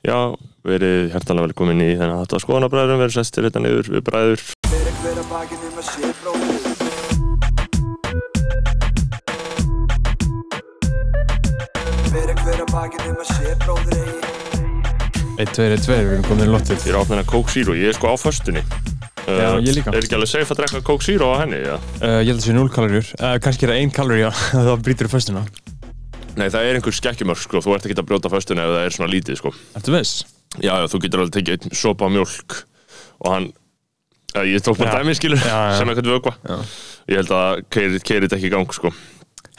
Já, verið hjertalega velkomin í þennan þetta skoðanabræðurum, verið sestir hérna niður við bræður. Eigi 1, 2, 2, við erum komin í lottið Ég er áfnir að Coke Zero, ég er sko á föstunni. Já, ég líka. Er ekki alveg safe að drekka Coke Zero á henni, já? uh, Ég held að það sé 0 kaloríur uh, Kannski er það 1 kalorí að það brýtur í föstuna Nei, það er einhver skekkjumörk, sko, þú ert ekki að brjóta föstunni ef það er svona lítið, sko. Ertu viss? Já, já, þú getur alveg tekið einn sopa af mjólk og hann, ja, ég tók bara Já. dæmi, skilur, Já, já. sem eitthvað vögva. Ég held að keirið þetta ekki í gang, sko.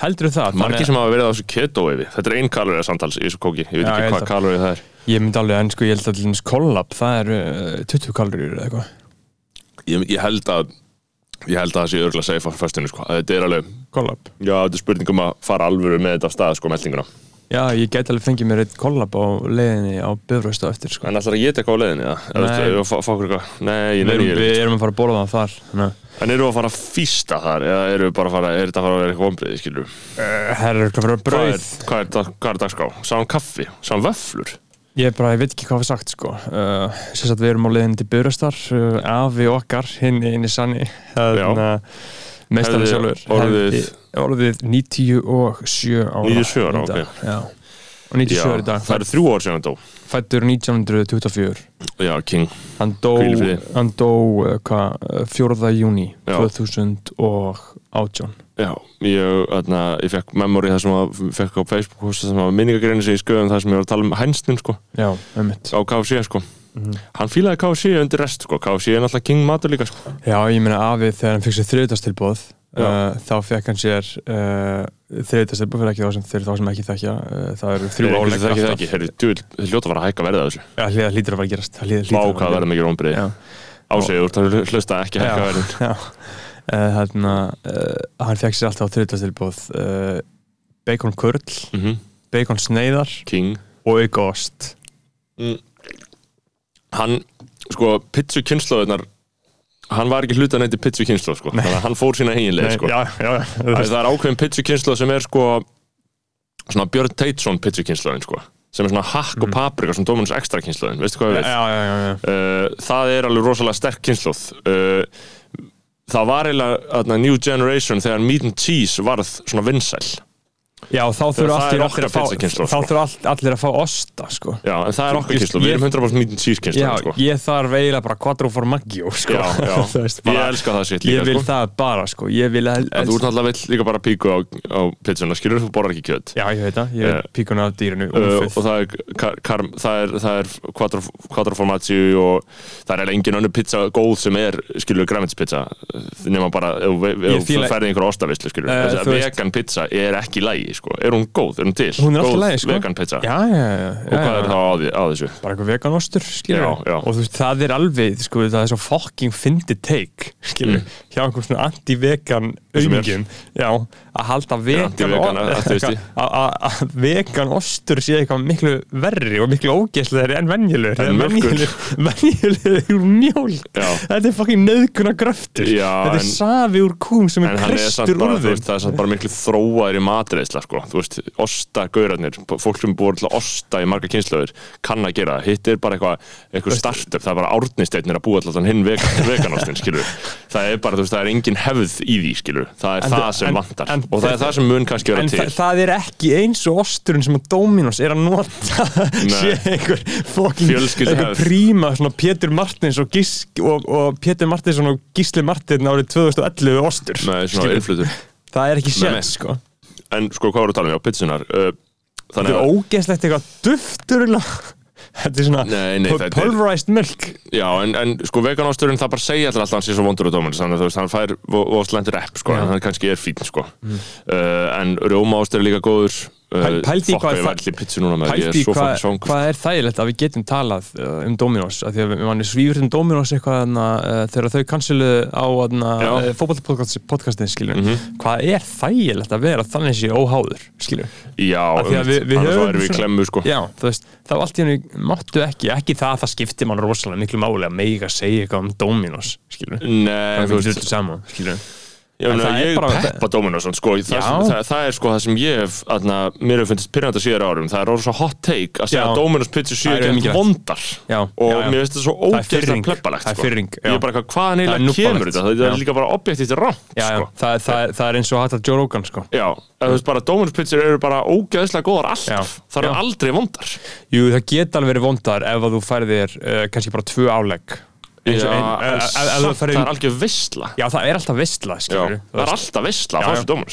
Heldur það? Margir sem hafa verið á þessu keto-efi, þetta er ein kalorið samtals í þessu kóki, ég veit ekki hvað að- kalorið það er. Ég myndi alveg, en sko ég held að kollab Það er uh, 20 kaloríur eða eitthvað Ég, ég held að, ég held að það sé örgulega safe á föstunni, sko. Þetta er alveg, Kollab já, þetta er spurning um að fara alvöru með þetta af stað, sko, meldinguna. Já, ég get alveg fengið mér eitt kollab á leiðinni á bifröstu eftir sko En ætlar að geta eitthvað á leiðinni? Eða Nei. fá okkur eitthvað? Nei, ég Við nefnir erum, ég við erum að fara að borða það þar að, En eru að fara að fýsta þar, eða eru bara að fara, er þetta að fara að vera eitthvað ombriði, skilur? uh, er fyrir Hvað er, er, hvað er dagskrá? Sáum kaffi? Sáum vöflur? Ég bara, ég veit ekki hvað við sagt sko uh, Sérst við erum á leiðinni til bifröstar uh, Afi okkar, hinn sanni Þannig að Meistarinn Hefði sjálfur orðið- orðið 97 ára 97 ára, í ok. Já Og 97 í dag það eru þrjú ár sem hann dó. Fættur 1924 Já, King. Hann dó, í hann dó uh, hvað, uh, 4. júni Já. 2018 Já, ég, þarna, ég fekk memory það sem að, fekk á Facebook posta sem að minningagreinu sig í sköðum það sem ég var að tala um hænsnin, sko, Já, einmitt á KFC, sko. Mhm. Hann fílaði KFC undir rest, sko. KFC er náttúrulega King matur líka, sko. Já, ég meina afið þegar hann fikk sér þriðdagstilbóð uh, þá fekk hann sér uh, þriðdagstilbóð fyrir ekki þá sem, fyrir þá sem ekki þekkja uh, það eru þrjú áleik Það ekki, það ekki, þið hljóta að fara að hækka verðið af þessu. Já, hlýtur að fara að gerast Það hlýtur Vá, hlýtur hvað verður mikið rómbriði. Já, Ásegur, það hlusta ekki hækka verðið. Já Þannig að uh, hann fekk sér alltaf þriðdagstilbóð uh, bacon kurl, Mm bacon sneiðar King. og aukaost Hann, sko, pizzu kynnslóðunar, hann var ekki hluta neitt í pizzu kynnslóð, sko. Hann fór sína eiginlega, sko. Já, já, Það já er ákveðin pizzu kynnslóð sem er, sko, svona Björn Teitsson pizzu kynnslóðin, sko. Sem er svona hakk og paprika, svona Dominus extra kynnslóðin, veistu hvað við Já, veit? já, já, já. Uh, það er alveg rosalega sterk kynnslóð. Uh, það var eiginlega, New Generation, þegar Meat and Cheese varð svona vinsæl. Já, þá þurfa allir, allir sko. þurfa all, allir að fá osta, sko. Já, en það er okkar Ég- kynnslóð, við ég- erum 100% Meat and Cheese Já, sko. ég þarf eiginlega bara quattro formaggio, sko. Já, já, veist, ég bara, elska það sitt líka, Ég vil sko. það bara, sko. Ég vil að þú ert náttúrulega vill líka bara píku á, á pizzuna, skilur þú borðar ekki kjöt? Já, ég veit það, ég Eh, er píkuna af dýrinu uh, og það er, kar, kar, það er, það er quattro, quattro formaggi og það er eiginlega engin önnur pizza góð sem er, skilur, græmitspizza nema bara, ef þú- Ég ferði einhver ostavislu, skilur. Eh, vegan pizza er ekki í lægi, sko. Er hún góð, er hún til? Hún er góð lagi, sko. vegan pizza, Já, já, já og hvað er þá á, því, á þessu? Bara eitthvað veganostur, skilur. Og þú veist, það er alveg, sko, það er svo fucking fyndi take, skilur Mm. Hjá einhvern svona anti-vegan auðmingin Já, að halda vegan að- að að vegan ostur sé eitthvað miklu verri og miklu ógeðslegri en venjulegur. En mjólkur. venjulegur úr mjólk. Já. þetta er fucking nöðguna gröftur þetta er safi úr kúm sem er er kristur úr veist, það er bara miklu þróaðir í matreisla, sko, þú veist, ostagaurarnir, fólk sem búið að osta í marga kynslaður, kann að gera. Það, hitt er bara eitthvað, eitthvað startup, það er bara árnisteinnir að búa til þann hinn vegan, veganostin, skilur, það er bara, þú veist, það er engin hefð í því, skilur, það er En það sem en- vantar, en og það er það sem mun kannski vera En til. þa það er ekki eins og osturinn sem að Dominos er að nota. Sé einhver fucking Fjölskylduhefð. einhver príma svona Pétur Martins og, og, og Pétur Martinsson og Gísli Martin árið 2011 ostur Nei, það er ekki séns sko En sko, hvað voru að tala um, já, pizzunar, uh, þetta þannig er að, ógeðslegt eitthvað duftur þetta er svona Nei, nei, pu- þetta er- pulverized milk. Já, en, en sko, veganosturinn, það bara segja alltaf hann sé svo vondur á dóminu, þannig að hann fær og slendur epp, sko, Já. en hann kannski er fín, sko, uh, en rjómaostur er líka góður, pældi fokka hvað það- er þægilegt að við getum talað uh, um Dominos því að við svífur um Dominos eitthvað uh, þegar þau kansiluðu á Já. uh, fótballpodcastin skilur Mhm. hvað er þægilegt að vera þannig sé óháður skilur Já, við- við annars höfum væri við klemmu, sko. já, veist, þá allt í henni máttu ekki, ekki það að það skiptir mann rosalega miklu máli að meiga segja eitthvað um Dominos skilur Nei, það ekki saman skilur Ég, er ég peppa Dominos sko, það, það, það er sko það sem ég hef aðna, mér hefur fundist pyrranda síðar árum. Það er orðið svo hot take að segja að Dominos pizza séu er ekki vondar. Já, og já, já. mér finnst þetta svo ógeðslega er sko. ég er bara eitthvað hvaðan eiginlega kemur þetta? Það er líka bara rátt Já, já, sko. það, það, það er eins og hægt að Joe Rogan sko. Dominos pizza eru bara ógeðslega góðar alltaf það eru aldrei vondar. Jú, það geta alveg verið vondar ef að þú færðir uh, kannski bara tvö álegg Eins og Já, ein- en ef- ef- ef þú samt færðir- það er algjör veistla Já, það er alltaf skilur það er alltaf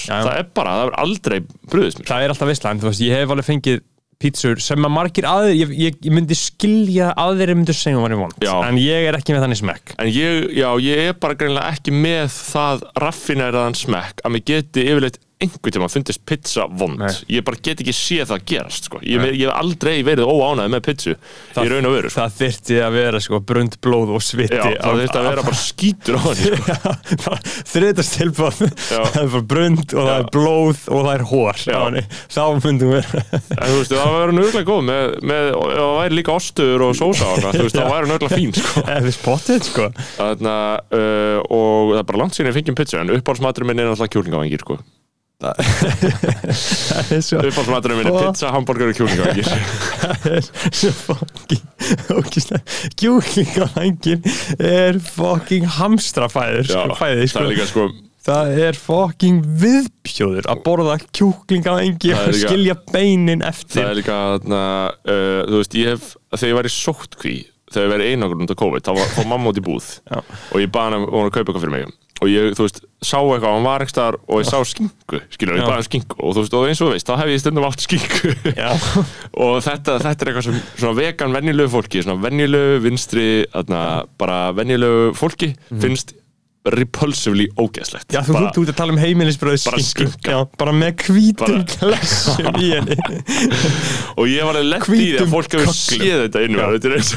já. það er bara, það er aldrei bröðismur Það er alltaf vistla, en þú veist, ég hef alveg fengið pítsur sem að margir aðrir, ég, ég, ég myndi skilja aðrir myndu segja um hann er vond Já. en ég er ekki með þannig smekk. En ég, já, ég er bara greinlega ekki með það raffinæraðan smekk að mér geti yfirleitt einhvern tíma fundist pizza vond. Nei. Ég bara get ekki séð það gerast, sko. Ég, ég hef aldrei verið óánæði með pizzu í raun og veru, sko. Það þyrfti að vera sko brund blóð og sviti Já, það þurfti að vera bara skítur á henni, sko. Já. það er bara brund og það Já. er blóð og það er hór þá myndum við En þú veist, það var nörgulega góð með, með, ef það væri líka ostur og sósa og það væri nörgulega fín, sko. eða spottið sko Þarna, uh, og það er bara langt síðan ég fengjum pizza, en uppáhaldsmaturinn minn er náttúrulega kjúlingavangir, sko. Það er svo Uppáhaldsmaturinn minn er Fuck. pizza, hamburger og kjúlingavangir. það er svo fucking ógislega kjúklingavangin er fucking hamstrafæður sko, fæði, það sko. er líka, sko, það er fucking viðbjóður að borða kjúklingavangi Það er og skilja beinin eftir Það er líka, þarna, uh, þú veist, ég hef, þegar ég var í sóttkví, þegar ég verið einangur undir COVID, þá var, fór mamma út í búð Já. og ég baði hann að kaupa eitthvað fyrir mig og ég, þú veist, sá eitthvað, hann var einhverstaðar og ég sá skinku, skilur, ég baði hann skinku og þú veist, og eins og þú veist, þá hef ég stundum skinku Já. og þetta, þetta er eitthvað sem svona vegan venjulegu fólki, svona venjulegu vinstri, þarna, bara venjulegu fólki finnst repulsively ógeðslegt. Já, þú, bara, ert að tala um heimilisbröð Bara skinka. Já, bara með hvítum klessum í henni og ég var alveg lett í því að fólk hefur séð þetta innverð er eins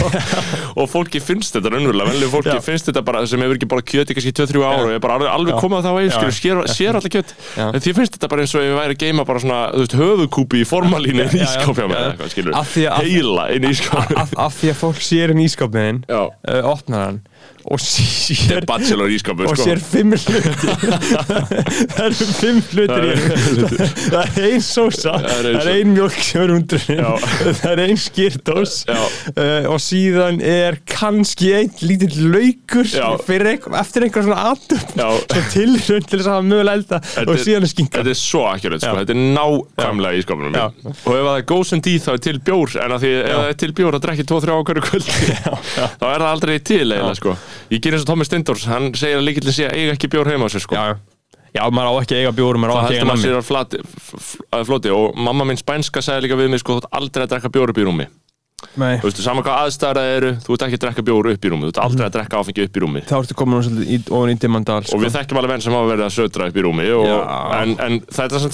og fólki finnst þetta raunverulega, venlega fólki Já. finnst þetta bara sem hefur ekki bara kjöt í kannski 2-3 ára og er bara alveg, alveg Já. komið á það veginn, Já. skilur, sér, sér alltaf kjöt Já. en því finnst þetta bara eins og ef ég væri að geima bara svona, þú veist, höfukúpi í formalínu í Já, já, ískapja með já. eitthvað, skilur, að- heila í ískapja af, því að fólk sér í ískapniðin Og sér ískapu, og sko. sér fimm hluti það eru fimm hlutir í henni það er ein sósa Það er ein ein mjölk sem er undrun Já. það er ein skýrtós uh, og síðan er kannski einn lítill laukur einhver, eftir einhver svona Já. svo tilrönd til þess að hafa mögulega elda Þetta og síðan er skinka. Þetta er svo akkurat, sko. Þetta er nákvæmlega í skapnum Já. minn. Og ef það er goes and deed þá er til bjór. En að því ef það er til bjór að drekki 2-3 á hverju kvöldi. Þá er það aldrei til eiginlega sko. Ég ger eins og Tommy Stendors, hann segir að líkillin sé að eiga ekki bjór heima á sér sko. já, já, maður á ekki eiga bjórum maður á það ekki heldur eiga maður nammi. sér að, flati, f- f- að floti. Og mamma minn spænska sagði líka við mig sko, þú ert aldrei að drekka bjór upp í rúmi. Nei. þú veistu, saman hvað aðstæðar það eru þú ert ekki að drekka bjór upp í rúmi, þú ert aldrei að drekka áfengi upp í rúmi. Þá ertu komin svolítið í- dimmandal sko. og við þekkjum alveg menn sem hafa verið að södra upp í rúmi og, en, en það er svona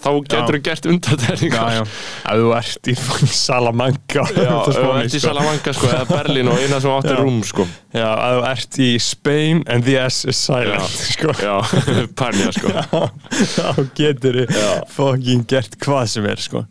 þú þú þá getur þú gert já, undartekningar já, ef þú ert í Salamanca Já, ef þú ert í. Salamanca sko, eða Berlín og eina sem átti Já. rúm sko. Já, ef þú ert í Spain and the S is silent sko. Já, pænja sko. þá getur Já. fucking gert hvað sem er sko.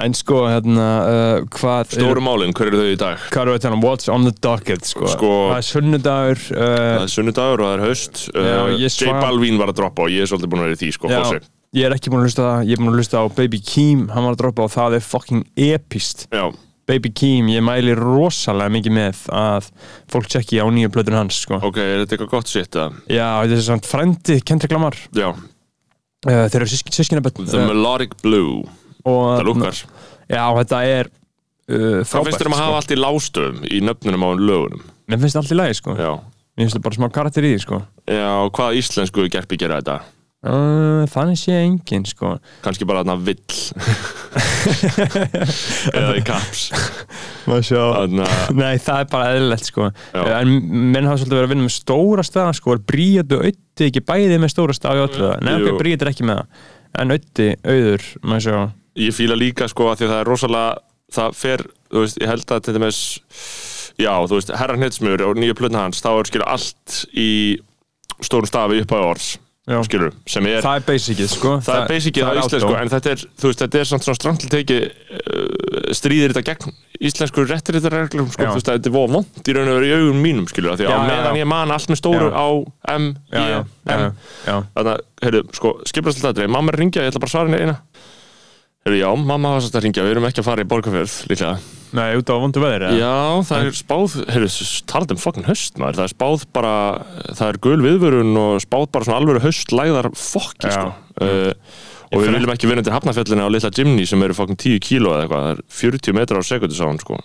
en sko, hérna uh, hvað Stóru málin, hver eru þau í dag? hvað eru þetta, what's on the docket sko. Sko- það er sunnudagur uh, Það er sunnudagur og það er haust Já, uh, J Balvin var að droppa og ég er svolítið búin að vera í því sko, já, Fossi. Ég er ekki búin að hlusta það. Ég er búin að hlusta á Baby Keem. Hann var að droppa og það er fucking epist Já, Baby Keem, ég mæli rosalega mikið með að fólk tjekki á nýju plötun hans sko. ok, er þetta eitthvað gott sitt? Já, þetta er svona frendi Kendrick Lamar. Já, uh, þeir eru sísk, sískinaböld The Melodic Blue. Og Það lúkar Já, þetta er uh, Hvað frábært finnst þér um að sko. hafa allt í lástöfum í nöfnunum á lögunum? Mér finnst það allt í lagi sko. Já, Mér finnst það bara smá karakter í því sko. Já hvaða íslensku gerpi gera þetta? Uh, Þannig sé engin sko Kanski bara þarna vill Eða í Þarna, Nei, það er bara eðlilegt sko Já. En menn hafa svolítið verið að vinna með stóra stað sko Er Bríðat og Ötti ekki bæði með stóra stað í öllu það? Nei, Jú. ok, Bríðat er ekki með það En Ötti, auður, ég fíla líka sko að því að það er rosalega það fer, þú veist, ég held að til dæmis já, þú veist, herra hnetsmjör og nýju plötna hans, þá er skilur allt í stórum stafi upp á orðs. Skilur, sem er Það er basicið sko. Það er basicið á það íslensku átó. en þetta er, þú veist, þetta er svona strandl teki uh, stríðir þetta gegn íslensku réttiréttarreglum sko, Já. þú veist þetta er vond í raun og veru í augum mínum skilur því að meðan ég man allt með stóru Já. á M, já, já, M. Þannig að, heyrðu, sko, skiprast alltaf þetta mamma ringja, ég ætla bara að svara henni eina heyrðu, já, mamma var svolítið að ringja, við erum ekki að fara í borgarfjörð líklega, Nei, út á vondu veður eða? já, það er spáð heyrðu, talað um fucking höst maður. Það er spáð bara, það er gul viðvörun og spáð bara svona alvöru höstlæðar fokki, sko. uh, og við viljum ekki vera undir hafnafjallinu á litla Jimny sem eru fucking 10 kíló eða eitthvað, það er 40 metrar á sekundu sá hún, sko,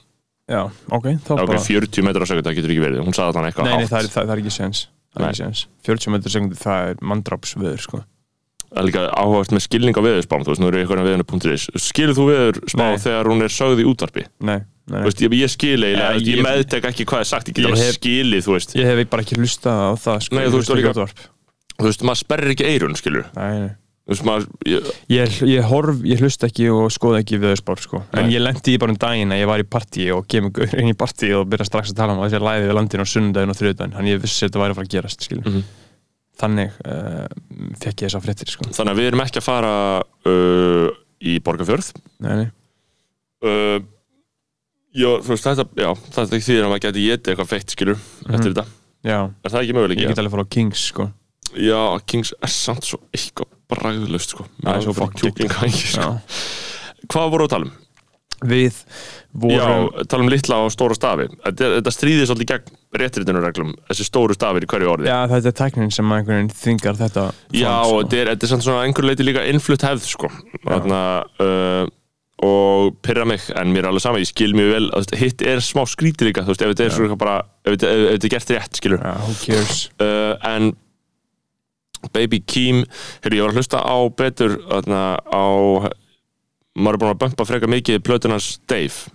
Já, ok, þá ok, bara 40 metrar á sekundu, það getur ekki verið, hún sagði þannig eitthvað Nei, nei, hátt. það er, það, það er ekki séns. Það er Nei. ekki séns 40 metri sekundu, það er manndrápsveður, sko líka áhugavert með skilning á veðurspám þú veist, nú er ég eitthvað veðurnu.is skilur þú veðurspá þegar hún er sögð í útvarpi? Nei, nei, veist, ég, ég skil eiginlega, Ja, ég, ég meðtek ekki hvað er sagt ég get alveg skilið, þú veist. Ég hef bara ekki hlustað á það, sko Nei, þú veist, líka- útvarp. þú veist, maður sperrir ekki eirun, skilur. Nei, nei. Þú veist, maður, ég, Ég, horf, ég hlusta ekki og skoða ekki viðspár sko. en ég lendi í bara um daginn að ég var í partí og kemur inn í partí og byrja strax að tala um að þessi læði við landinu á sunnudaginn og þriðudaginn. Þannig ég vissi að þetta væri að fara að gerast skilur. Mhm. Þannig uh, fekk ég þessa fréttir sko. þannig að við erum ekki að fara uh, í Borgarfjörð nei, uh, já, veist, þetta, já, þetta er ekki því að maður geti getið eitthvað feitt, skilur, eftir þetta Já, er það ekki möguleik? Ég get alveg að fara á Kings sko. Já, Kings er samt svo eitthvað bragðlust, sko Það er svo sko. Já. Hvað voru að tala um? Við vorum Já, tala um litla og stóra stafi Þetta, þetta stríðir svolítið gegn réttritunarreglum þessi stóru stafir í hverju orði. Já, þetta er tæknin sem einhvern veginn þvingar þetta Já, og þetta er, þetta er samt svona að einhverju leiti líka innflutt hefð sko. Þarna, uh, og pyrra mig, en mér er alveg sama ég skil mjög vel, að, hitt er smá skrítið líka þú veist, ef þetta er svona bara ef þetta er gert rétt, skilur Já, who cares? Uh, en Baby Keem heyrðu, ég var að hlusta á betur þarna, á maður er búin að bumpa freka mikið plötunars Dave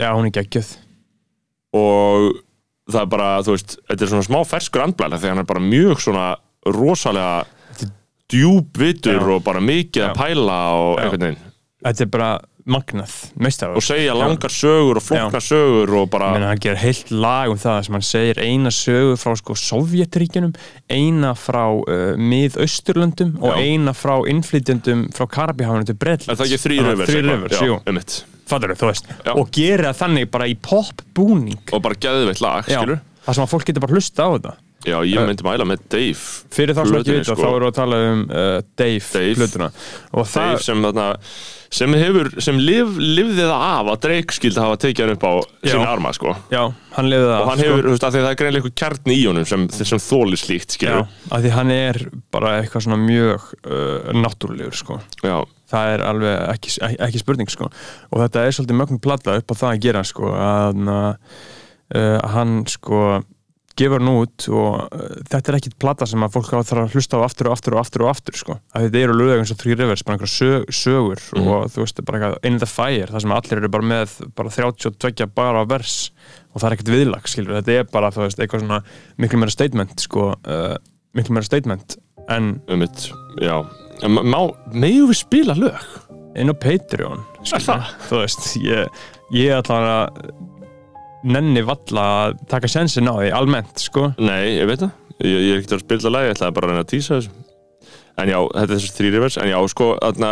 Já, hún er geggjöð og það er bara, þú veist, þetta er svona smá ferskur andblæla því hann er bara mjög svona rosalega djúbvitur og bara mikið Já. að pæla og Já. einhvern veginn Þetta er bara magnað, meistar og segja langar sögur og flóknar sögur og bara, Menna, hann gerir heilt lag um það sem hann segir. Eina sögu frá sko, Sovjetríkjunum eina frá uh, mið-austurlöndum og eina frá innflytjendum frá Karabíhafinu til er það ekki þrý röfur Þrý röfur, jú, mitt fattur þú veist. Já. og gerir það þannig bara í pop-búning. Og bara geðveitt lag, það sem að fólk getur bara hlusta á þetta. Já, ég myndi mæla með Dave fyrir þá sem ekki vita, sko. þá erum við að tala um uh, Dave, Dave. plötuna. Og það, Dave sem þarna sem hefur, sem liv, lifði það af að Drake skildi hafa tekið hann upp á Já. sinni arma, sko. Já, hann lefði það og hann hefur, þú veist, að það er greinlega eitthvað kjarni í honum sem, sem þóli slíkt, já, skilur af því hann er bara eitthvað svona mjög uh, náttúrulegur sko. Já, það er alveg ekki, ekki, spurning sko. og þetta er svolítið mögum plata upp á það að gera sko, að uh, hann sko gefur hann út og uh, þetta er ekkit plata sem að fólk á þarf að hlusta á aftur og aftur og aftur og aftur sko. að þetta eru lög eins og Three Rivers bara einhverja sög, sögur Mhm. og þú veist bara eitthvað In the Fire það sem allir eru bara með bara 32 bara vers og það er ekkert viðlag skilur þetta er bara þú veist eitthvað svona miklu meira statement sko, uh, miklu meira statement en um mitt, já má, megum við spila lög? inn á Patreon skilur, þú veist, ég, ég ætla að nenni valla að taka sensin á því almennt, sko Nei, ég veit það, ég, ég er ekkert að spila lag, ég ætlaði bara að reyna að tísa þessu En já, þetta er þessi þrýri vers, en já, sko, þarna,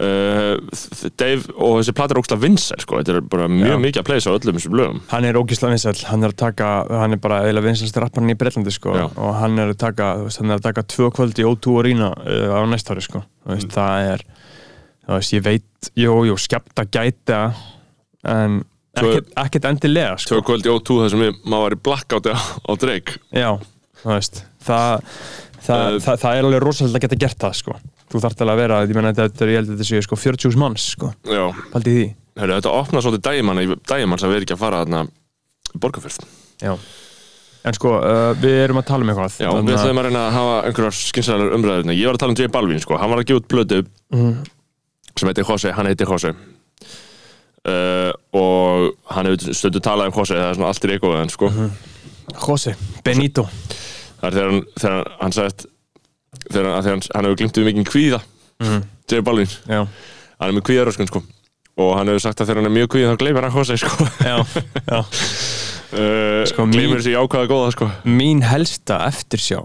uh, Dave og þessi plata er ógstlega vinsæl, sko, þetta er bara mjög Já. mikið að pleysa á öllum þessum lögum. hann er ógislega vinsæll, hann er að taka hann er bara eiginlega vinsælsti rapparinn í Breitlandi sko, Já. og hann er að taka hann er að taka tvö kvöld í O2 Arena uh, á næsta ári, sko, Mm. það er þú veist, ég veit, jú, jú, skemmta gæta en ekkert, endilega, sko Tvö kvöld í O2 þar sem maður var í blackouti á, á Drake. Já, þú veist það, það, Uh, það, það er alveg rosalega að geta gert það sko. þú þarft alveg að vera, ég menna þetta er ég held að þetta séu sko 40 manns sko, paldi því Heru, þetta opnar svolítið dægimann, dægimann sem við erum ekki að fara þarna borgarfyrð. Já. en sko, uh, við erum að tala um eitthvað Já, við ætlum að reyna að hafa einhverjar skynsælar umræðurna. Ég var að tala um J Balvin, sko, hann var að gefa út blödu mm, sem heitir Jose, hann heitir Jose. Hann hefur stundu talað um Jose, það er svona allt í reikoðan, sko. Jose, Benito. Það er þegar hann, þegar hann, hann sagðist þegar hann, þegar hann, hann hefur glimt við mikið kvíða. Mm, J Balvin, Já, hann er með kvíðaröskun sko. Og hann hefur sagt að þegar hann er mjög kvíð þá gleymir hann Jose sko. Já, já. Uh, Sko, gleymir þessi jákvæða góða sko. Mín helsta eftirsjá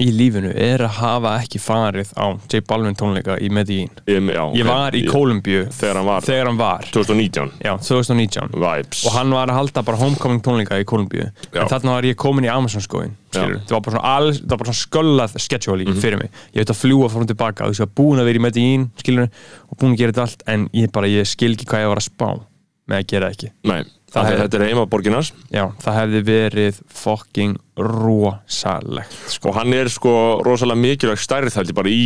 í lífinu er að hafa ekki farið á J Balvin tónleika í Medellín. Ég, já, ég var í Kólumbíu þegar hann var þegar hann var. 2019 já, 2019 vibes. Og hann var að halda bara homecoming tónleika í Kólumbíu. Já. en þarna var ég komin í Amazon Já. það var bara svona, all, það var bara svona sköllað schedule Mhm. fyrir mig. Ég veit að fljúa og tilbaka þú veist, ég var búin að vera í Medellín skilur, og búin að gera þetta allt en ég bara, ég skil ekki hvað ég var að spá með að gera ekki. Nei, Það er- þetta er heima borginars já, það hefði verið fucking rosalegt sko. og hann er sko rosalega mikilvæg stærð þældi bara í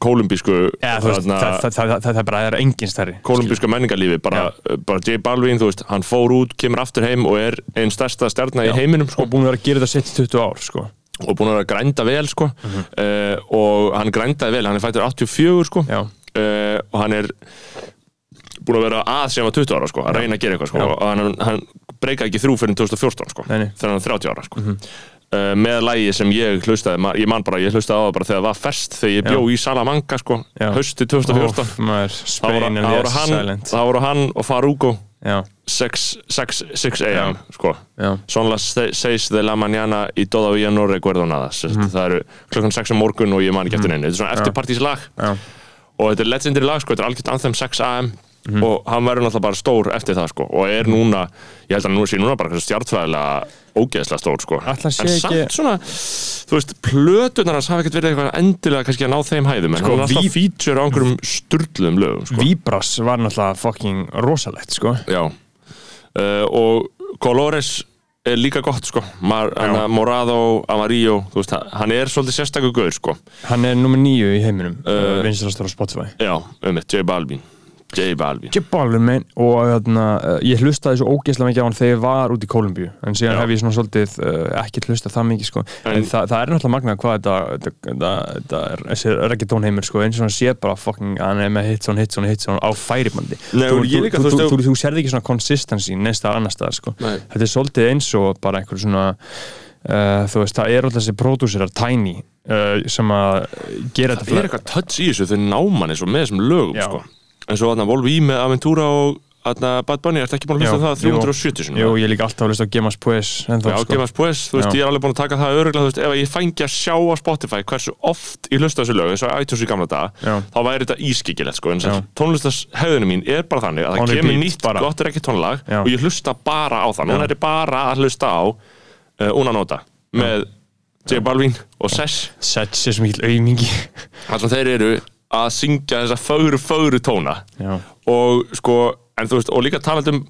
kolumbísku ja, veist, það, það, það, það, bara er engin stærri kolumbíska menningarlífi bara, bara J Balvin, þú veist, hann fór út kemur aftur heim og er einn stærsta stjarnar í Já. heiminum sko, og búin að vera að gera þetta sitt 20 ár sko. og búin að vera að grænda vel sko, uh, og hann grændaði vel hann er fættur 84 sko, uh, og hann er búin að vera að sem að 20 ára sko, að reyna að gera eitthvað sko, og hann, hann breykaði ekki þrjú fyrir 2014 sko, Nei, nei. þegar hann er 30 ára sko. uh, með lægi sem ég hlustaði ma- ég man bara, ég hlustaði á það bara þegar það var fest þegar ég bjó í Salamanca sko, Já. hösti 2014 Óf, maður, þá Spain voru, and þá voru yes, hann, silent. þá voru hann og Farugo já, 6, 6, 6 am sko. já, Son las 6 de la mañana y todavía no recuerdo nada mm Mhm. það eru klukkan 6 á morgun og ég man ekki eftir neinu. Þetta er svona eftirpartíslag já, og þetta er legendary lag sko, þetta er algjört anthem 6 am Mhm. og hann verður náttúrulega bara stór eftir það sko. Og er núna, ég held að hann nú sé núna bara stjartfræðilega ógeðslega stór sko. En ekki- samt svona, þú veist, plötunar hans hafa ekkert verið eitthvað endilega kannski að ná þeim hæðum en Sko, hann er alltaf feature á einhverjum sturluðum lögum sko. Vibras var náttúrulega fucking rosalegt sko. Já. Uh, og Colores er líka gott sko. Mar, hana, Morado, Amarillo veist, hann er svolítið sérstakur gaur sko. Hann er nummer nýju í heiminum Uh, vinslastur á Spotify. Já, um eitt, J Balvin J Balvin J Balvin mein og þarna, uh, ég hlustaði svo ógeðslega mikið á hann þegar ég var út í Kólumbíu en síðan Já. hef ég svona svolítið uh, ekkert hlustað það mikið sko. en, En- það, það er náttúrulega magnað hvað þetta, þetta, þetta, er þessi reggaetón heimur sko, eins og hann sé bara fucking hann er með hitsón, hitsón, hitsón á færibandi Nei, þú, og þú, líka, þú, þú þú sérði ekki svona consistency neista annar stað sko. Nei. þetta er svolítið eins og bara einhver svona uh, þú veist, það er alltaf þessi pródúsirar Tiny uh, sem að gera Það þetta er eitthvað touch í þessu þau ná manni svo með þessum lögum Já. sko. En svo þarna Volví með Aventura og þarna Bad Bunny, ertu ekki búin að hlusta það 370 sinni? Jú, ég líka alltaf að hlusta á Gemas Pues ennþá, Já, sko. Gemas Pues, þú veist, Já. ég er alveg búin að taka það öruglega, þú veist, ef ég fengi að sjá á Spotify hversu oft ég hlusta þessu lög, eins og iTunes í gamla daga, Já. þá væri þetta ískikilegt, sko, en Já. tónlistashegðinu mín er bara þannig að On það kemur repeat, nýtt bara. gott er ekki tónlag Já. og ég hlusta bara á það, núna er ég bara að hlusta á uh, Una Nota með J Balvin og Sesh, Sets er svo mikil auðmingi sem þeir eru að syngja þessa fögru, fögru tóna. Já, og sko, en þú veist, og líka talandi um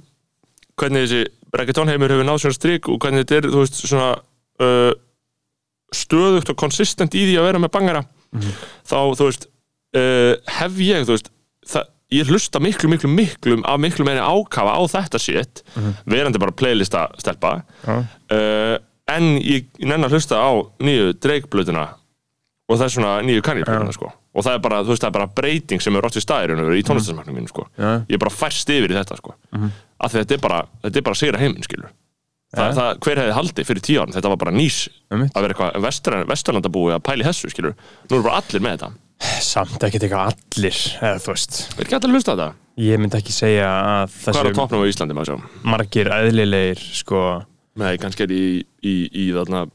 hvernig þessi reggaeton heimur hefur náð svona strik og hvernig þetta er, þú veist, svona uh, stöðugt og konsistent í því að vera með bangara. Þá, þú veist, uh, hef ég, þú veist, það, ég hlusta miklu, miklu, miklu af miklu meiri ákafa á þetta shit, verandi bara playlista stelpa. Uh, en ég, að hlusta á nýju dreikblötuna og það er svona nýju kannirblötuna, sko. Og það er bara, þú veist, það er bara breyting sem er rátt við staðir í tónlistasmarknum mínu, sko. Já, ég er bara færst yfir í þetta sko. af því þetta er bara, þetta er bara sigra heiminn skilur Þa, Ja. það, hver hefði haldið fyrir tíu árum? Þetta var bara nýs Einmitt. að vera eitthvað vesturland, vesturlandabúi að pæli þessu skilur nú eru bara allir með þetta. Samt ekkert eitthvað allir eða þú veist. Er ekki allir að hlusta á þetta? Ég myndi ekki segja að hvað er á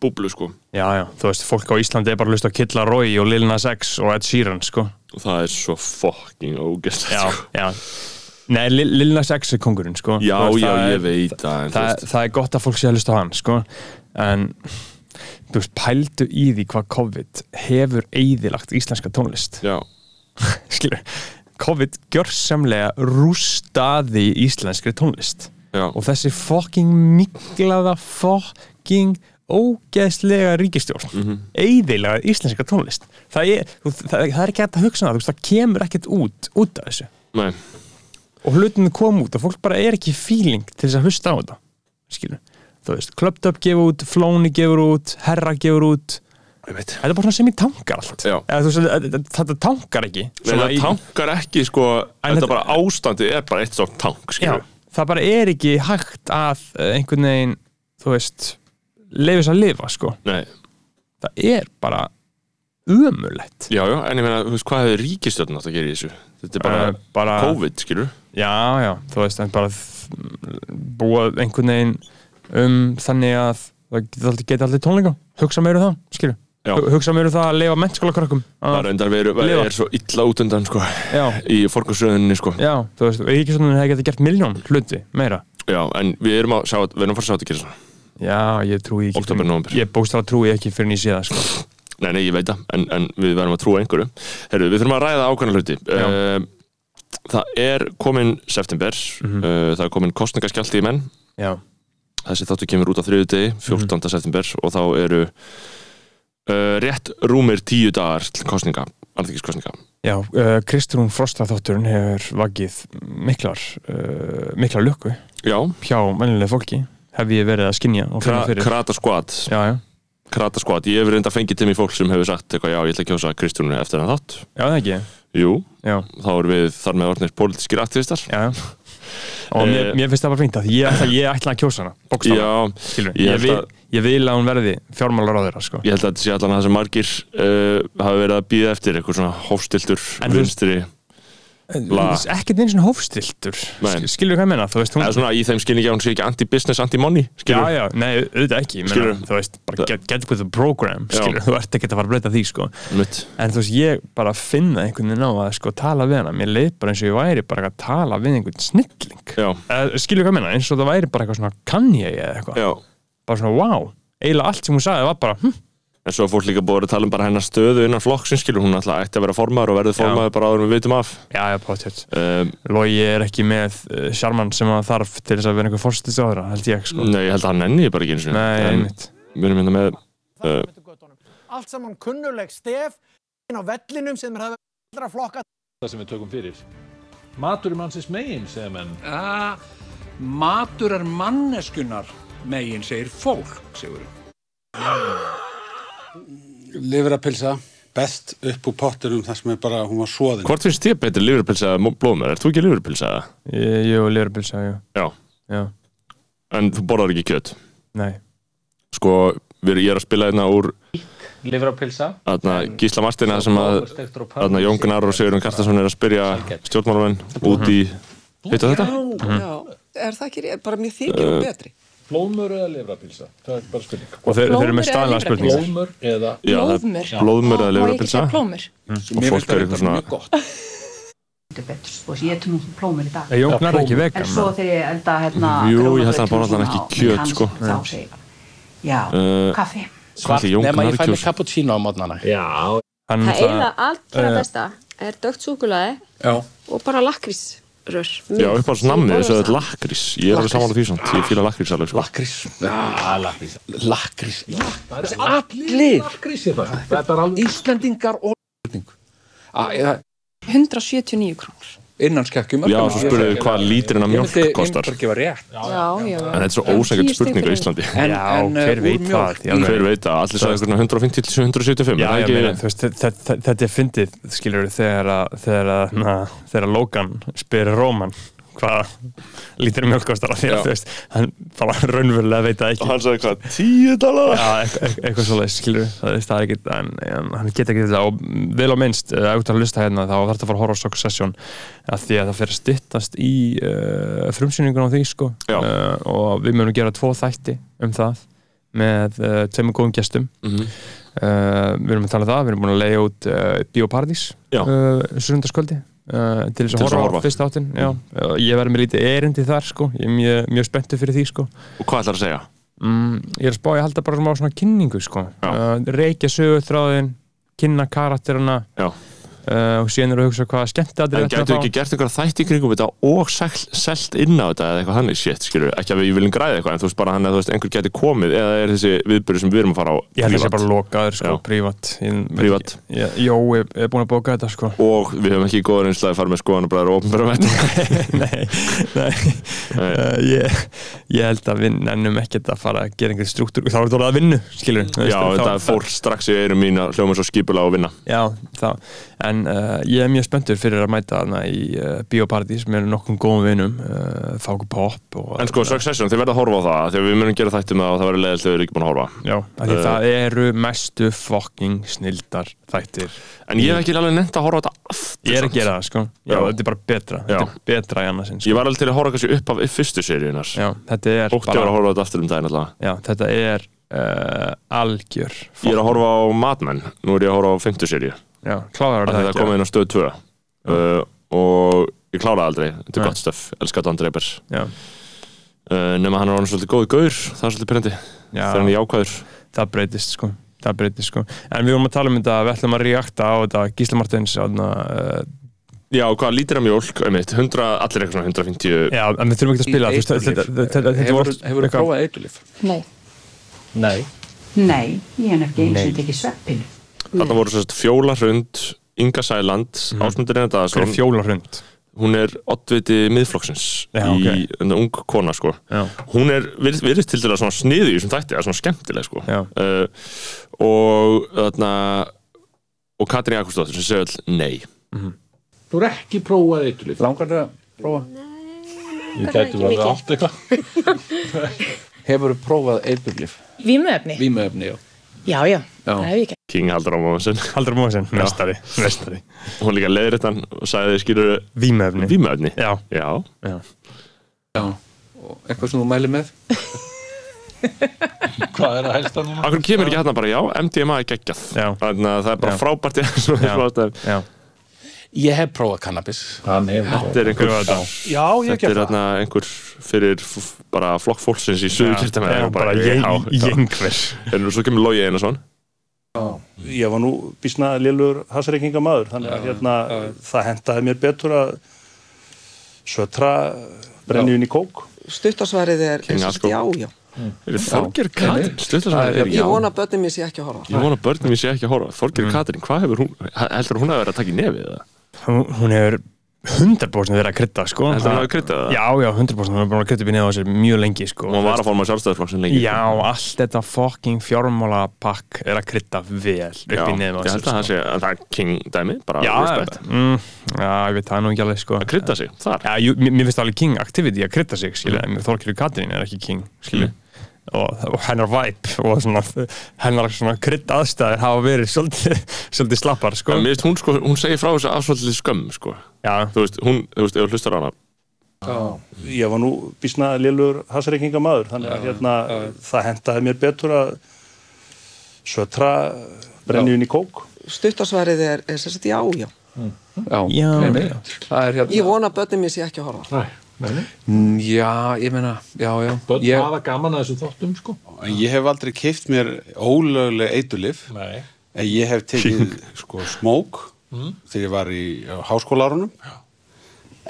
búblu sko. Já, já, þú veist, fólk á Íslandi er bara að hlusta á Killa Roy og Lil Nas X og Ed Sheeran, sko. Og það er svo fucking ógæstlegt Já, sko. já. Nei, Lil, Nas X er kongurinn, sko. Já, veist, já, það ég er- veit það en, þú það, veist, það er gott að fólk sé að hlusta á hann sko. en þú veist, pældu í því hvað COVID hefur eyðilagt íslenska tónlist. Já, skilur, COVID gjörsamlega rústaði íslenskri tónlist. Já, og þessi fucking miklaða fucking ógeðslega ríkistjórn mm Mhm. eyðilega íslenska tónlist. Það er, það, það er ekki hægt að hugsa um það það kemur ekkert út, út af þessu. Nei, og hlutinu kom út og fólk bara er ekki feeling til þess að hlusta á þetta skilur, þú veist, Clubbed Up gefur út Flóni gefur út, Herra gefur út. Þetta er bara svona sem í tankar allt. Já. Þetta- þetta tankar ekki. Það í- tankar ekki sko þetta þetta- bara ástandi er bara eitt stótt tank Já, skilur það bara er ekki hægt að eh, einhvern veginn, þú veist leifis að lifa, sko. Nei, það er bara ömulegt já, já, en ég meina, þú veist, hvað hefur ríkistjórn átt að gera í þessu? Þetta er bara, Eh, bara COVID, skilur já, já, þú veist, en bara þ- búa einhvern veginn um þannig að það geta allir, geta allir tónleika hugsa meira um það, skilju Já. Hu- hugsa mér um það að leifa mennskóla krökkum Það er endar verið, lifa. er svo illa út undan sko, já, í forgansröðinni sko. já, þú veist, Ríkisvöndin hefði getið gert miljón hluti, meira. Já, en við erum að sjá, við erum að fara að sjá þetta gera svona Já, ég trúi ekki Október, nóvember. Ég bókstala trúi ekki fyrir sé það sko. Nei, nei, ég veit það, en, en við verðum að trúa einhverju Herru, við þurfum að ræða ákveðna hluti Já. uh, Það er komin september Mhm. uh, Það er komin kostningaskjaldi í menn Já, Þessi þáttu kemur út á þriðu degi, 14. september og þá eru uh, rétt rúmir tíu dagar til kostninga, alþingiskostninga já uh, Kristrún Frosta þátturinn hefur vagið miklar uh, miklar lukku Já, hjá mennilega fólki hef ég verið að skinja kra, krata skvat Krata skvat, ég hef reynda fengið til mig fólk sem hefur sagt eitthvað, já, ég ætla að kjósa Kristjúnu eftir hann þátt. Já það ekki? Jú, Já, þá erum við þar með orðnir pólitískir aktivistar. Já, Og mér, Eh, mér finnst það bara fínt að ég ætla, ég ætla að kjósa hana skilur ég ég, vil, að- ég vil að hún verði fjármálar á þeirra sko. ég held að þetta sé allan að það sem margir uh, hafa verið að býða eftir eitthvað svona hófstiltur, vinstri. Ekkert eins og hófstiltur Skilur hvað ég menna, þú veist hún svona í þeim skilningi að hún sé ekki anti-business, anti-money Já, já, nei, auðvitað ekki. Skilurðu? Þú veist, bara get, get with the program skilur, þú ert ekki að fara að breyta því sko. Mitt. en þú veist, ég bara finna einhvern veginn á að sko tala við hana, mér leið bara eins og ég væri bara að tala við einhvern snilling. Uh, skilur hvað ég menna, eins og það væri bara eitthvað svona kann ég eða eitthvað, bara svona wow eiginlega allt sem hún sagði var bara hm, en svo er fólk líka búið að tala um bara hennar stöðu innan flokksins skilur, hún alltaf ætti að vera formaður og verður formaður bara áður en við vitum af. Já, já, potið um, Logi er ekki með uh, sjarman sem hann þarf til þess að vera einhver fórstist á þeirra, held ég sko. Nei, ég held að hann nenni bara ekki eins og Nei, einmitt. Við erum hérna með uh, Allt saman kunnuleg stef inn á vellinum sem er allra flokka. Það sem við tökum fyrir. Matur er mannsins megin, segja menn. að matur er manneskunar megin segir fólk, segur Livrapilsa best upp úr pottinum þar sem er bara, hún var svoðin Hvort finnst þér betur liðurpilsa eða blóðmör? Er þú ekki liðurpilsa eða? Jú, lerabilsa, jú, Já, já, en þú borðar ekki kjöt? Nei. Sko, við, ég er að spila hérna úr Livrapilsa þarna, Gísla Martina sem að þarna, Jón Gunnar og Sigurinn Karstason er að spyrja stjórnmálamenn út í Heitu þetta? Já, er það ekki? Bara mér þykir hún betri. Blóðmör eða livrapilsa? Það er bara spurning. og þeir, þeir eru með Blóðmör staðlega spurningar Blóðmör eða... Það er Blóðmör. Blóðmör eða liðurpilsa segja plómur? og fólk er eitthvað svona mjög gott. betur, sko, ég etum nú plómur í dag Er Jón Gunnar ekki en vegan? svo þegar ég elda hérna Jú, ég held að hann borðar svona ekki kjöt, sko. þá segir ég bara, já, Uh, kaffi Jón nema ég fæ mig cappuccino á mótnana Já, Hann Það eiginlega allra súkulaði Já. upp á namnið þessu að þetta er lakrís. Ég er alveg saman á því svona, ég fíla lakrís alveg sko. Lakrís. Já, lakrís. Lakrís. Allir lakrís er það. Þetta er alveg... Íslendingar og Á, 179 krónur. Innan skekkjum Já, svo spurðu við hvað lítrinn af mjólk kostar Ég myndi gefa rétt. Já, já. En þetta er svo ósækjart spurning á Íslandi. En, Já, en, uh, hver úr veit það. Hver veit það, allir sagði eitthvað 150 til 175 Já, er það ég meina, ekki- þú veist, þetta, þetta, þetta er fyndið, skilur þegar að, þegar að, na, þegar Logan spyrir Róman hvað lítur mjölk kostar af því að, þú veist, hann bara raunverulega veit það Og ekki. hann sagði hvað, 10 dólar? Já, eitthvað, eitthvað svoleiðis, skilur það er, ekki, en, en hann geta ekki þetta og vel á minnst, ert að lusta hérna þá þarf þetta að fara að horfa á Succession að því að það fyrir að styttast í uh, frumsýningun á því, sko uh, og við munum gera tvo þætti um það með uh, tveimur góðum gestum Mhm. Uh, við erum að tala um það, við erum búin að leiða út Bíóparadís. Uh, til þess að horfa á horfa. fyrsta áttin já. uh, ég verði með lítið erindi þar sko. ég er mjög, mjög spenntu fyrir því sko. Og hvað ætlar að segja? mm, ég er að spá ég halda bara smá svona kynningu sko. Uh, reykja sögutráðin kynna karakterina Já. Uh, og síðan eru að hugsa hvað skemmt að En gætu ekki gert einhverja þætti í kringum þetta og selt inn á þetta eða eitthvað þannig shit, skilur, ekki að við viljum græða eitthvað en þú veist bara hann að þú veist einhver gæti komið eða er þessi viðbyrði sem við erum að fara á ég held að það sé bara lokaður sko, prívat. Prívat. Jó, ég er búin að bóka þetta sko. Og við höfum ekki góður einslega að fara með skoðanabræður og ofnbæra vett nei, nei. Uh, ég, ég held að við nennum ekkert að fara að gera einhvern struktúr að Já, að Já, en uh, ég er mjög spenntur fyrir að mæta þarna í uh, Bíóparadís. Með nokkum góðum vinum uh, Fáku Pop og En sko, Succession, þið verða að horfa á það að við munum gera þættum það og það verður leiðilt þegar við erum ekki búin að horfa. Já, því Uh, það eru mestu fucking snildar þættir. En ég hef ekki alveg nefnt að horfa á þetta aftur Ég er að gera það, sko. Já, Já. þetta er bara betra, þetta er betra í annarsinn sko. Ég var alveg til að horfa kannski upp af fyrstu seríunar Já, þetta er Ótti var að horfa á þetta aftur um daginn alltaf Já, þetta er uh, algjör Ég er að horfa á Mad Men. Nú er ég að horfa á 50 seríu Já, kláðar Það er komið inn á stöð 2 uh, Og ég kláraði aldrei. Þetta er gott stöf, elskar Don Draper. Já. uh, Nefna hann er orðin svolítið góð gaur. Það er svolítið pyrrandi. Þegar hann er jákvæður. Það breytist sko. Það breytist sko. En við vorum að tala um þetta, við ætlum að reakta á þetta Gísla Martins aðna, uh, Já, hvað lítir af mjólk, einmitt. 100, allir eitthvað svona 150 já, en við þurfum ekki að spila þetta- þetta- þetta- þetta Hefur þú prófað eiturlif? Nei. Nei. Nei, ég hef ekki eins og tekið sveppinu. Þarna voru sérst Fjóla Hrund, Inga Sæland mm. Ásmundur Einar hver Daðarsson er fjóla hrund Hún er oddviti miðflokksins Já, í ok. en ung kona sko Já. Hún er virðist til dæla svona sniði í þessum þætti, það er svona skemmtileg sko uh, og þarna og Katrín Jakobsdóttir sem segja all nei Þú er ekki prófað eiturlif. Langar þau að prófa? Ég gæti verið allt eitthvað. Hefur þú prófað eiturlif? Vímuefni? Vímuefni, já Já, já, Já. Það hef ég ekki. King Haldur Ámáðsson Haldur Móðsson, mestari, mestari Hún líka leiðir þetta og sagði skilur Vímöfni Vímöfni Já, Já, já. Já Og eitthvað sem þú mælir með? Hvað er að helsta núna? Akkur kemur ekki hérna bara já, MDMA er geggjað. Þannig að það er bara Já. frábært Já. Ég hef prófað kannabis. Hann hefur. Þetta er einhver þetta? Já, ég Þetta hef er það. hérna einhver fyrir bara flokk fólksins í suðu kyrta með Já, bara jengver En svo kemur Lógi Einarsson Ég var nú bísna lélur hasreikinga maður þannig að hérna, það hendaði mér betur að sötra brennjun í kók. Stuttasvarið er, er já, já. Stuttasvar er já. Ég vona börnum mér sé ekki að horfa. Ég vona börnum ég sé ekki að horfa. Þorger Katrín, hvað hefur hún heldur hún að vera að taka í nefið hún hefur 100% verið að krydda sko. Heldur hún hafi kryddað það? Já, já, 100% hún hefur búin að krydda upp í neða á sér mjög lengi sko. Hún var að forma sjálfstæðarflokksinn lengi. Já, allt þetta fucking fjármála pakk er að krydda vel upp Já, í neða á ég sér held að það sé að það er king dæmi bara Já, mm, já, ég veit það nú ekki alveg sko. Að krydda sig, þar. Já, jú, mér, finnst það alveg king activity að krydda sig skilja, mm. Þorkirur Katrín er ekki king skilja og, og hennar vibe og svona, hennar svona krydd aðstæðir hafa verið svolítið, svolítið slappar sko. En finnst hún sko, hún segir frá þessu af svolítið skömm sko. Já, Þú veist, hún, þú veist, ef þú hlustar á hana. Ég var nú bísna lélur hasreikinga maður þannig að hérna, það hendaði mér betur að sötra brennjun í kók. Stuttasvarið er, er sagt já, já. Já, Já, er hérna Ég vona að börnum mér sé ekki að horfa. Mm, Já, ég meina, já, já Bönn ég, hafa gaman að þessu þáttum, sko. En Ég hef aldrei keift mér ólögleg eitulif. Nei. En ég hef tekið sko smók þegar ég var í háskólarunum.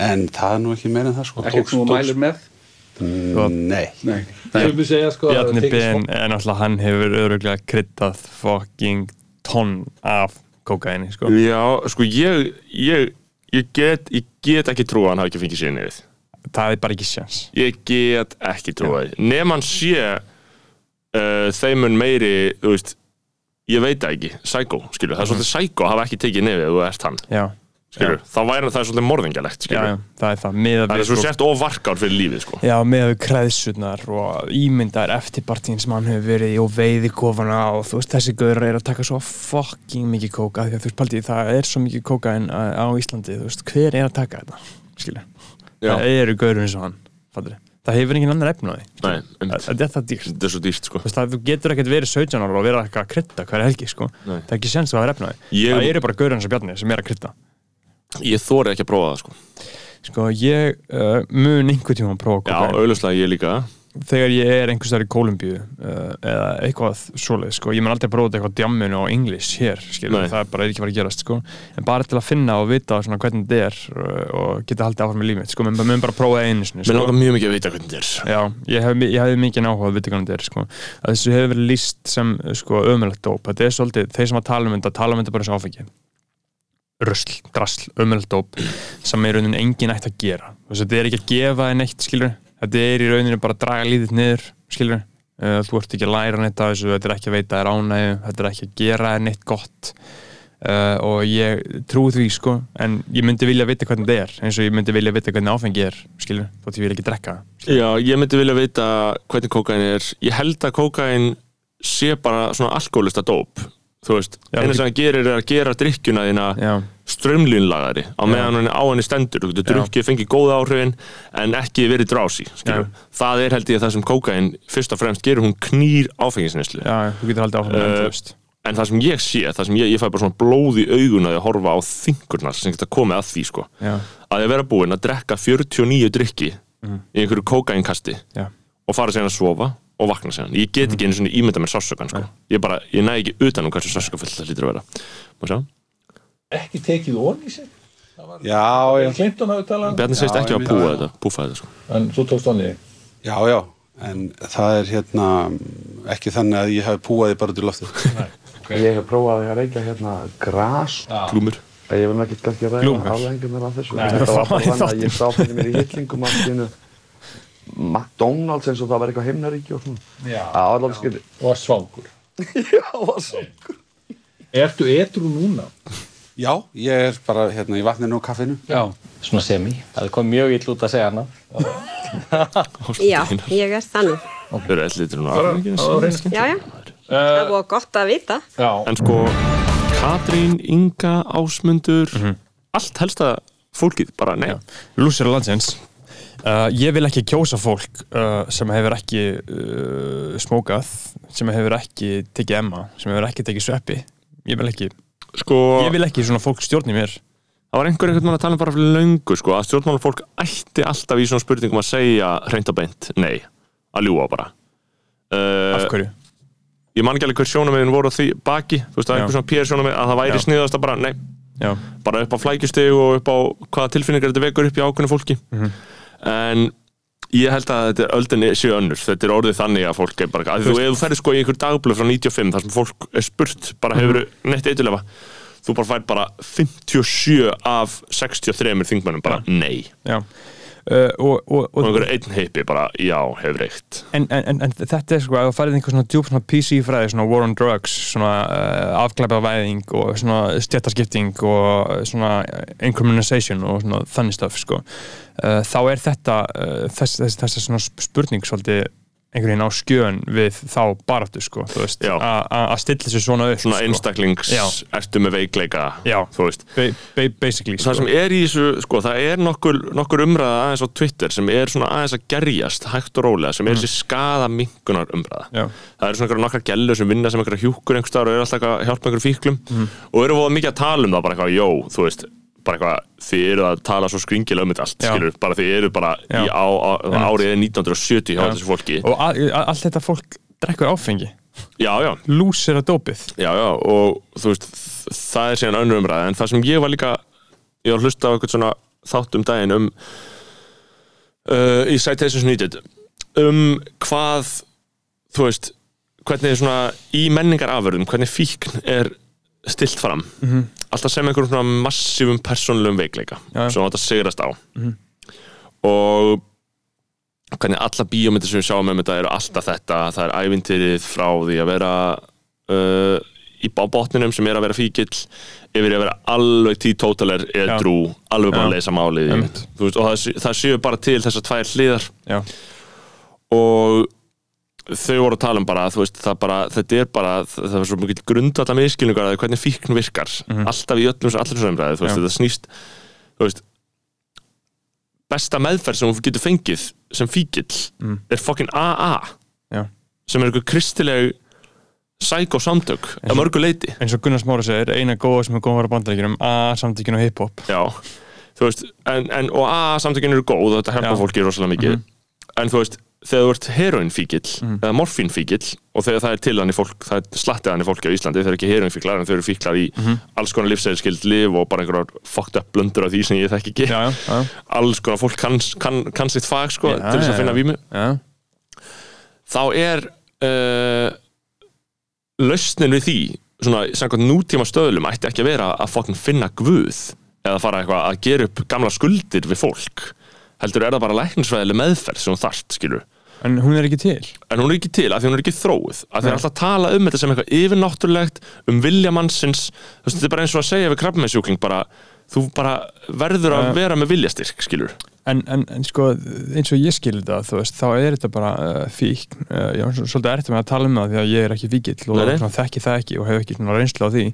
En það er nú ekki meira en það sko. Ekkert sem þú mælir með? Mm, Nei. Nei Ég vil segja, sko, að Bjarni tekið Ben er náttúrulega hann hefur öðruglega kryddað fucking tonn af kókaini sko Já, sko ég, ég, ég get, ég get ekki trúa að hann hafi ekki fengið sér nefið það er bara ekki sjans Ég get ekki trúa því. Nefn hann sé uh, þeimun meiri, þú veist ég veit ekki, psycho, skilur það er svolítið psycho að hafa ekki tekið nefið ef þú ert hann. Já, skilur, þá væri það svolítið morðingjalegt já, já, það er það. Með það er svo sért ofvarkár fyrir lífið sko. Já, með við kreðsunar og ímyndar eftirpartín sem hann hefur verið í og veiði kofana og þú veist, þessi gaur er að taka svo fucking mikið kóka því að þú veist, Paldi, það er svo mikið kóka á Íslandi, þú veist, hver er að taka þetta? Skilja. Það eru gaurur eins og hann, fattur það hefur engin annar efn á því. Nei, þetta er það dýrt. Þetta er svo dýrt sko. Það, getur ekkert verið 17 ára og vera eitthvað að krydda hverja helgi sko. Það er ekki sens að það er efn á því. Ég- það eru bara gaurur eins og Bjarni sem er að krydda. Ég þóri ekki að prófa það sko. sko, ég uh, mun einhver tíma að prófa já, auðvitað ég líka þegar ég er einhvers þar í Kólumbíu uh, eða eitthvað svoleið sko. ég mun aldrei prófa eitthvað djamminu á English hér, skilur, það er bara ekki að fara að gerast sko. en bara til að finna og vita svona hvernig þetta er uh, og geta haldið áfram með lífið sko, menn mun bara prófa einu sinni, mér sko. langar mjög mikið að vita hvernig þetta er Já, ég hef, ég hef mikið áhuga að vita hvernig þetta er sko. að þessu hefur verið líst sem sko, ömulegt dóp, þetta er svolítið þeir sem að tala um þetta, tala um þetta bara og áfengi rusl, drasl, ömulegt dóp sem er í rauninni engin ætti að gera Þú veist, þetta er ekki að gefa þér neitt skilur þetta er í rauninni bara að draga líðið niður skilur, uh, þú ert ekki að læra neitt af þessu, þetta er ekki að veita þér ánægju þetta er ekki að gera þér neitt gott uh, og ég trúi því sko, en ég myndi vilja vita hvernig þetta er eins og ég myndi vilja vita hvernig áfengi er skilur, þótt ég vil ekki drekka. Já, ég myndi vilja vita hvernig kókain er Ég held að kókain sé bara svona alkoholista dóp Þú veist, eina sem hann gerir er að gera drikkjuna þína Já. Strömlínlagari á meðan hann á henni stendur. Þú getur drukkið, fengið góða áhrifin en ekki verið drási það er held ég það sem kókain fyrst og fremst gerur, hún knýr áfengisneslu Já, þú getur haldið áfram með Eh, en það sem ég sé, það sem ég, ég fæ bara svona blóð í augun að ég horfa á þingurnar sem geta komið að því sko. Að ég vera búinn að drekka 49 drikki Mhm. í einhverju kókainkasti og fara síðan að sofa og vakna síðan. Ég get ekki einu svona ímynda mér sásökan sko. ég bara, ég næ ekki utan um hversu sásökafullt það lítur að vera. Má sjá Ekki tekið ón í sig? Já, já. Clinton hafi talað um Bjarni segist ekki að púa þetta, púfa þetta sko. En þú tókst onni Já, já, en það er hérna ekki þannig að ég hef púaði bara út í loftið. Ég hef prófað að reykja hérna gras. Glúmur. Ég vil ekki kannski ræða Glúmur. afleggingunar af þessu. Nei, Þetta það var bara var í þannig að ég sá fyrir mér í hillingum allt í einu McDonalds eins og það var eitthvað himnaríki og svona. Var Og svangur. Já, var svangur. Ertu etru núna? Já, ég er bara hérna í vatninu og kaffinu. Já, svona semi. Það kom mjög ill út að segja hana. Já, ég er það nú. Þau eru allir litur nú Bara- afhengi, á reynslu. Já, já. Það er búið gott að vita. Já. En sko, Katrín, Inga, Ásmundur allt helsta fólkið, bara nei Lúsir landsins uh, Ég vil ekki kjósa fólk uh, sem hefur ekki uh, smókað sem hefur ekki tekið emma sem hefur ekki tekið sveppi Ég vil ekki sko, Ég vil ekki svona fólk stjórni mér Það var einhver einhvern veginn að tala um bara fyrir löngu sko, að stjórnmálafólk ætti alltaf í svona spurningum að segja reynd og beint, nei að ljúa bara uh, Af hverju? Ég man ekki alveg hver sjónamiðin voru því baki þú veist, Já. einhver svona PR sjónamið að það væri Já. sniðast að bara, nei Já. bara upp á flækjustegu og upp á hvaða tilfinningar þetta vekur upp í ákveðinu fólki Mhm. en ég held að þetta er öldin séu önnur, þetta er orðið þannig að fólk er bara, þú, ef þú ferð sko í einhver dagblöð frá 95 þar sem fólk er spurt bara Mhm. hefur neitt eitthulefa þú bara fær bara 57 af 63 þingmennum bara nei Já. Uh, og, og, og einhver einn heipi bara já, hefur reykt en, en, en, en þetta er sko að það farið einhver svona djúpt svona PC fræði, svona war on drugs svona uh, afglæpavæðing og svona stjættaskipting og uh, svona incrimination og svona þannig stöf sko. uh, þá er þetta uh, þess, þess, þess svona spurning svolítið einhvern veginn á skjön við þá baráttu sko, þú veist, að stilla sér svona upp svona sko. einstaklings, Já. ertu með veikleika Já. þú veist ba ba basically það sem er í þessu, sko, það er nokkur, nokkur umræða aðeins á Twitter sem er svona aðeins að gerjast hægt og rólega, sem er Mm. þessi skada minkunar umræða. Já. Það eru svona nokkar gellur sem vinna sem einhverja hjúkur einhver staðar og eru alltaf að hjálpa einhverjum fíklum Mhm. og eru voða mikið að tala um það bara eitthvað, jó, þú veist, bara eitthvað, þið eru að tala svo skringilega um þetta allt, Já. skilur, bara þið eru bara í á, á, árið 1970 hjá Já. þessu fólki. og a- allt þetta fólk drekkur áfengi Já, já. lúsir að dópið Já, já, og þú veist, þ- það er síðan önnur umræða, en það sem ég var líka, ég var að hlusta á eitthvað svona þátt um daginn um, uh, í Citations Needed, um hvað, þú veist, hvernig svona í menningaraförðum, hvernig fíkn er stilt fram, Mhm. alltaf sem einhverjum svona massífum persónulegum veikleika, Já, já. sem þetta sigrast á. Mhm. Og hvernig alla bíómyndir sem við sjáum um þetta eru alltaf þetta, það er ævintýrið frá því að vera uh, í á botninum sem er að vera fíkill yfir að vera alveg títótaler edru, alveg bara að leysa málið veist, og það, það séu bara til þessar tvær hliðar Já. og þau voru að tala um bara, veist, það bara þetta er bara, það er svo mikil grundvallar miskilningar að því hvernig fíkn virkar Mhm. alltaf í öllum, allir svo umræði, þetta snýst veist besta meðferð sem þú getur fengið sem fíkill Mm. er fokkin AA Já. sem er einhver kristileg sækósamtök að mörgu leiti eins og Gunnar Smára segir, eina góða sem er góða að vara bandaríkjunum a samtökjun og hip-hop og AA samtökin eru góð og þetta hjálpa Já. fólki rosalega mikið Mhm. en þú veist, þegar þú ert heroinfíkill Mhm. eða morfínfíkill og þegar það er til hann í fólk, það er slattið hann í fólki á Íslandi þeir eru ekki heroinfíklar en þeir eru fíklar í Mhm. alls konar lífsæðiskild liv og bara einhverjar fucked up blöndur af því sem ég þekki ekki já, já. alls konar fólk kann, kann, kann sitt fag sko, Já, til þess já, að finna já. Já. þá er uh, lausnin við því svona, samkvæmt nútíma stöðlum ætti ekki að vera að fokkin finna guð eða fara að gera upp gamla skuldir við fólk heldur er það bara læknisfræðileg meðferð sem hún þarft, skilur en hún er ekki til? En hún er ekki til, af því hún er ekki þróið af því Nei. að alltaf tala um þetta sem eitthvað yfirnáttúrulegt um vilja mannsins. Þú veist, þetta er bara eins og að segja við krabbmessjúkling bara, þú bara verður að Ja. vera með viljastyrk, skilur en, en, en sko eins og ég skilur það þú veist, þá er þetta bara uh, fík uh, ég svo- svolítið erfitt með að tala um það því að ég er ekki fíkill og þekki það ekki og hef ekki reynslu á því.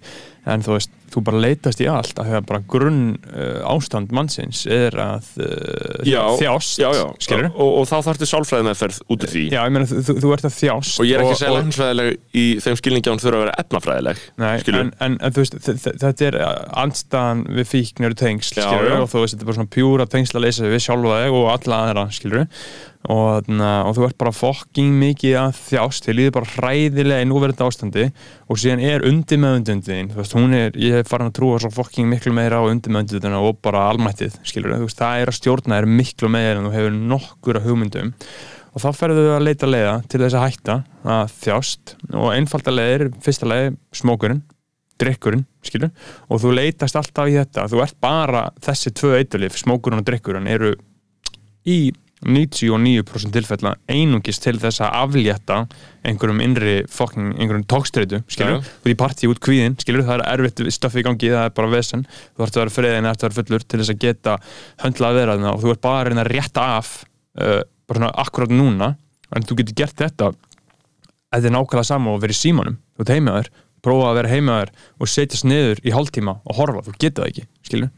En þú veist, þú bara leitast í allt að það bara grunn uh, ástand mannsins er að uh, já, þjást já, já. skilur Og, og þá þarftu sálfræði meðferð út af því. Já, ég meina, þú, þú- ert að þjást og ég er ekki að segja og- læknisfræðileg í þeim skilningi að hún þurfa að vera efnafræðileg Nei, en, en, en þú veist, þetta er andstaðan við fíkn eru tengsl, og þú veist, þetta er bara svona pjúra tengsl að leysa við sjálfa þig og alla aðra, skilur og, og þú ert bara fokking mikið að þjást, þið líður bara hræðilega í núverðandi ástandi. Og síðan er undir meðundundin, þú veist, hún er ég er farin að trúa svo fokking miklu meira á undir meðundundina og bara almættið, skilur þú veist, það er að stjórna er miklu meira en þú hefur nokkur að hugmyndum. Og þá ferðu þau að leita leiða til þess að hætta að þjást. Og einfalda leiðir, fyrsta leið smókurinn, drikkurinn skilur, og þú leitast alltaf í þetta. Þú ert bara, þessi tvö eitulif smókurinn og drikkurinn eru í 99% tilfella einungis til þess að aflétta einhverjum innri fokking, einhverjum tókstreitu, skilur, þú ert í partí út kvíðin, skilur, það er erfitt stöfi í gangi, það er bara vesen, þú ert að vera friðin, ert að vera fullur til þess að geta höndla að vera þarna og þú ert bara að reyna að rétta af uh, bara svona akkurat núna. En þú getur gert þetta. Þetta er nákvæmlega sama og verið símanum. Þú ert heimaður, prófa að vera heimaður og setjast niður í hálftíma og horfa. Þú getur það ekki, skilur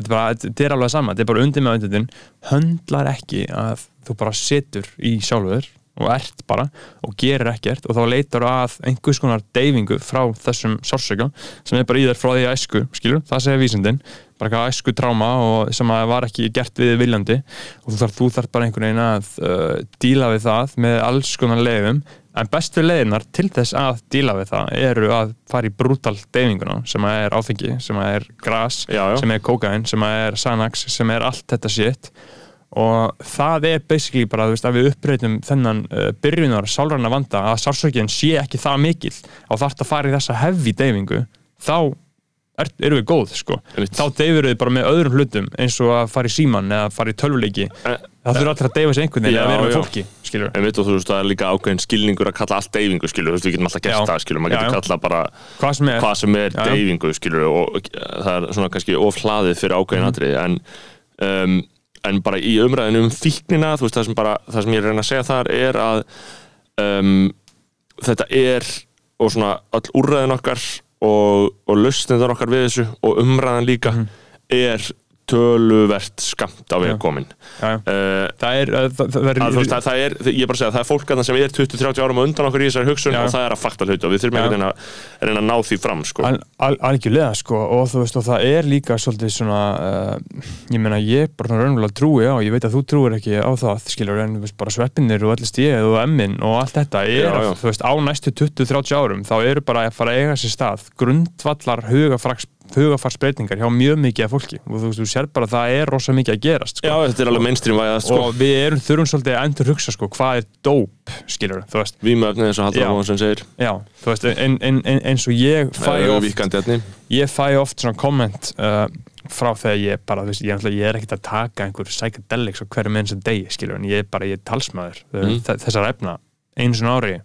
þetta er, bara, þetta er alveg sama, þetta er bara undir með undir höndlar ekki að þú bara setur í sjálfur og ert bara og gerir ekkert og þá leitar að einhvers konar deyfingu frá þessum sársöka sem er bara í þér frá því að æsku skilur, það segir vísindin. Bara eitthvað æsku tráma og sem að var ekki gert við viljandi. Og þú þarf, þú þarf bara einhvern veginn að uh, díla við það með alls konar leiðum en bestu leiðinar til þess að díla við það eru að fara í brútal deyfinguna sem að er áfengi, sem að er já. sem er kókain, sem að er Xanax, sem er allt þetta shit. Og það er basically bara veist, að við uppbreytum þennan uh, byrjunar sálræna vanda að sársökinn sé ekki það mikil og þarf að fara í þessa heavy deyfingu þá er, eru við góð sko. þá deyfur við bara með öðrum hlutum eins og að fara í síman eða fara í tölvuleiki það þurfa allir að deyfa sig einhvern veginn að vera með fólki en veit og þú veist það er líka ákveðin skilningur að kalla allt deyfingu skilur, þú veist við getum alltaf gert það skilur, maður getur já. kalla bara hvað sem er, hvað sem er deyfingu skilur og það er svona kannski of hlaðið fyrir ákveðin Mhm. atriði. En, um, en bara í umræðinu um fíknina þú veist það sem bara, það sem ég er reyna að segja þar er að um, þetta er og svona öll úrræðin okkar og, og lausnindar okkar við þessu og umræðan líka Mhm. er töluvert skamt á veg komin Já, uh, það er, uh, það, það er, að, veist, það, það er, ég er bara að segja, það er fólk þarna sem er 20-30 árum á undan okkur í þessari hugsun Já. og það er að fakta hluti og við þurfum veginn að reyna að ná því fram sko. Al, al, algjörlega sko og þú veist og það er líka svolítið svona uh, ég meina ég bara raunverulega trúi á ég veit að þú trúir ekki á það skilur en veist bara sveppinir og allir stíð og emmin og allt þetta er Já, já. þú veist á næstu 20-30 árum þá eru bara að fara að eiga sér stað grundvallar hugafraks hugafarsbreytingar hjá mjög mikið af fólki og þú veist, þú sér bara að það er rosa mikið að gerast sko. Já, þetta er alveg mainstream væðast sko. og við erum, þurfum svolítið að endur hugsa sko, hvað er dóp, skilur þú veist Vímöfni eins og Halldór Já. Móðsson segir Já, þú veist, en, en, en, eins og ég fæ Eða oft ég fæ oft svona komment uh, frá þegar ég bara, þú veist, ég, ég er ekkert að taka einhver psychedelics og hverju menn sem degi, skilur, en ég er bara, ég er talsmaður Mhm. mm. þessar efna, einu svona ári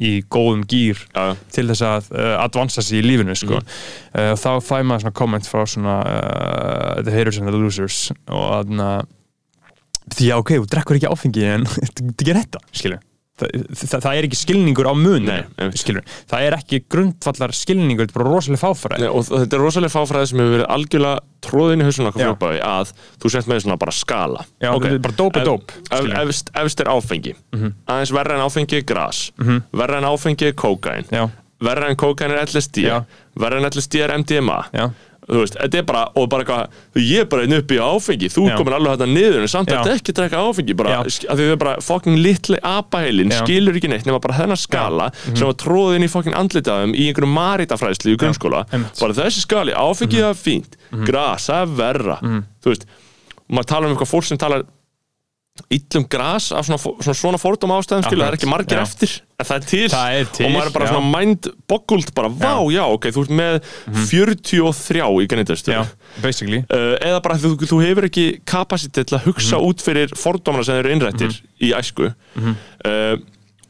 í góðum gýr ja. til þess að uh, advansa sig í lífinu sko. Mhm. uh, þá fæ maður svona komment frá svona uh, the haters and the losers og að því að ok, þú drekkur ekki áfengi en þetta er þetta, skilur Þa, það, það er ekki skilningur á skilur, það er ekki grundvallar skilningur, þetta er bara rosalega fáfræði. Nei, og þetta er rosalega fáfræði sem hefur verið algjörlega tróðin í hausun okkar fljópaði að þú sett með svona bara skala. Já, er bara dóp er dóp, efst, efst er áfengi. Mhm. aðeins verra en áfengi er gras. Mhm. verra en áfengi er kókain Já. verra en kókain er LSD Já. verra en LSD er MDMA Já. Þú veist, þetta er bara, og bara eitthvað ég er bara einn uppi á áfengi, þú Já. komin alveg þetta niður en samt að þetta ekki drekka áfengi bara, af því þau bara fucking litli apaheilin skilur ekki neitt nema bara þennan skala Mhm. sem var tróðin í fucking andlitaðum í einhverjum maritafræðslu í grunnskóla. Bara þessi skali, áfengi Mhm. það er fínt gras, það er verra. Þú veist, og maður talar um eitthvað fólk sem talar illum gras af svona, svona, svona fordóma ástæðum skilur, það er ekki margir já. eftir en það er til, Það er til, og maður er bara já. svona mind-boggult bara, vá, já, ok, þú ert með 43 í genitastöðu. Já, basically uh, eða bara þú, þú hefur ekki kapasitet til að hugsa Mhm. út fyrir fordómana sem eru innrættir í æsku uh,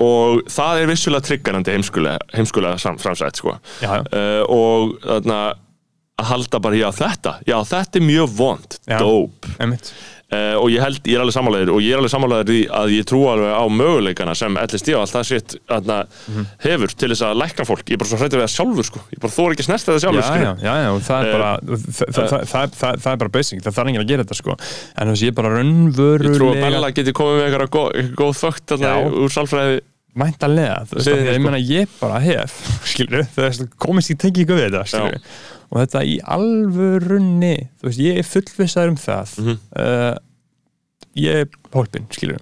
og það er vissulega triggerandi heimskulega, heimskulega framsætt sko. Já, já. uh, og þarna að halda bara, já þetta já þetta er mjög vond, dope. Uh, og ég held, ég er alveg sammálaður og ég er alveg sammálaður í að ég trú alveg á möguleikana sem LSD og allt það sitt aðna, Mhm. hefur til þess að lækna fólk. Ég er bara svo hrættur við það sjálfur sko. Ég bara þóra ekki snerta það sjálfur já, skilur. já, já, já, það er Eh, bara það, það, það, það, það, er bara basic, það þarf enginn að gera þetta sko. En þú veist, ég er bara ég trú að Bella geti komið með eitthvað góð, góð þögt úr að þér, ég sko. meina ég bara hef, skilur komist í tengingu við þetta, skilur og þetta í alvörunni þú veist, ég er fullvissaður um það Mhm. uh, ég er hólpinn, skilur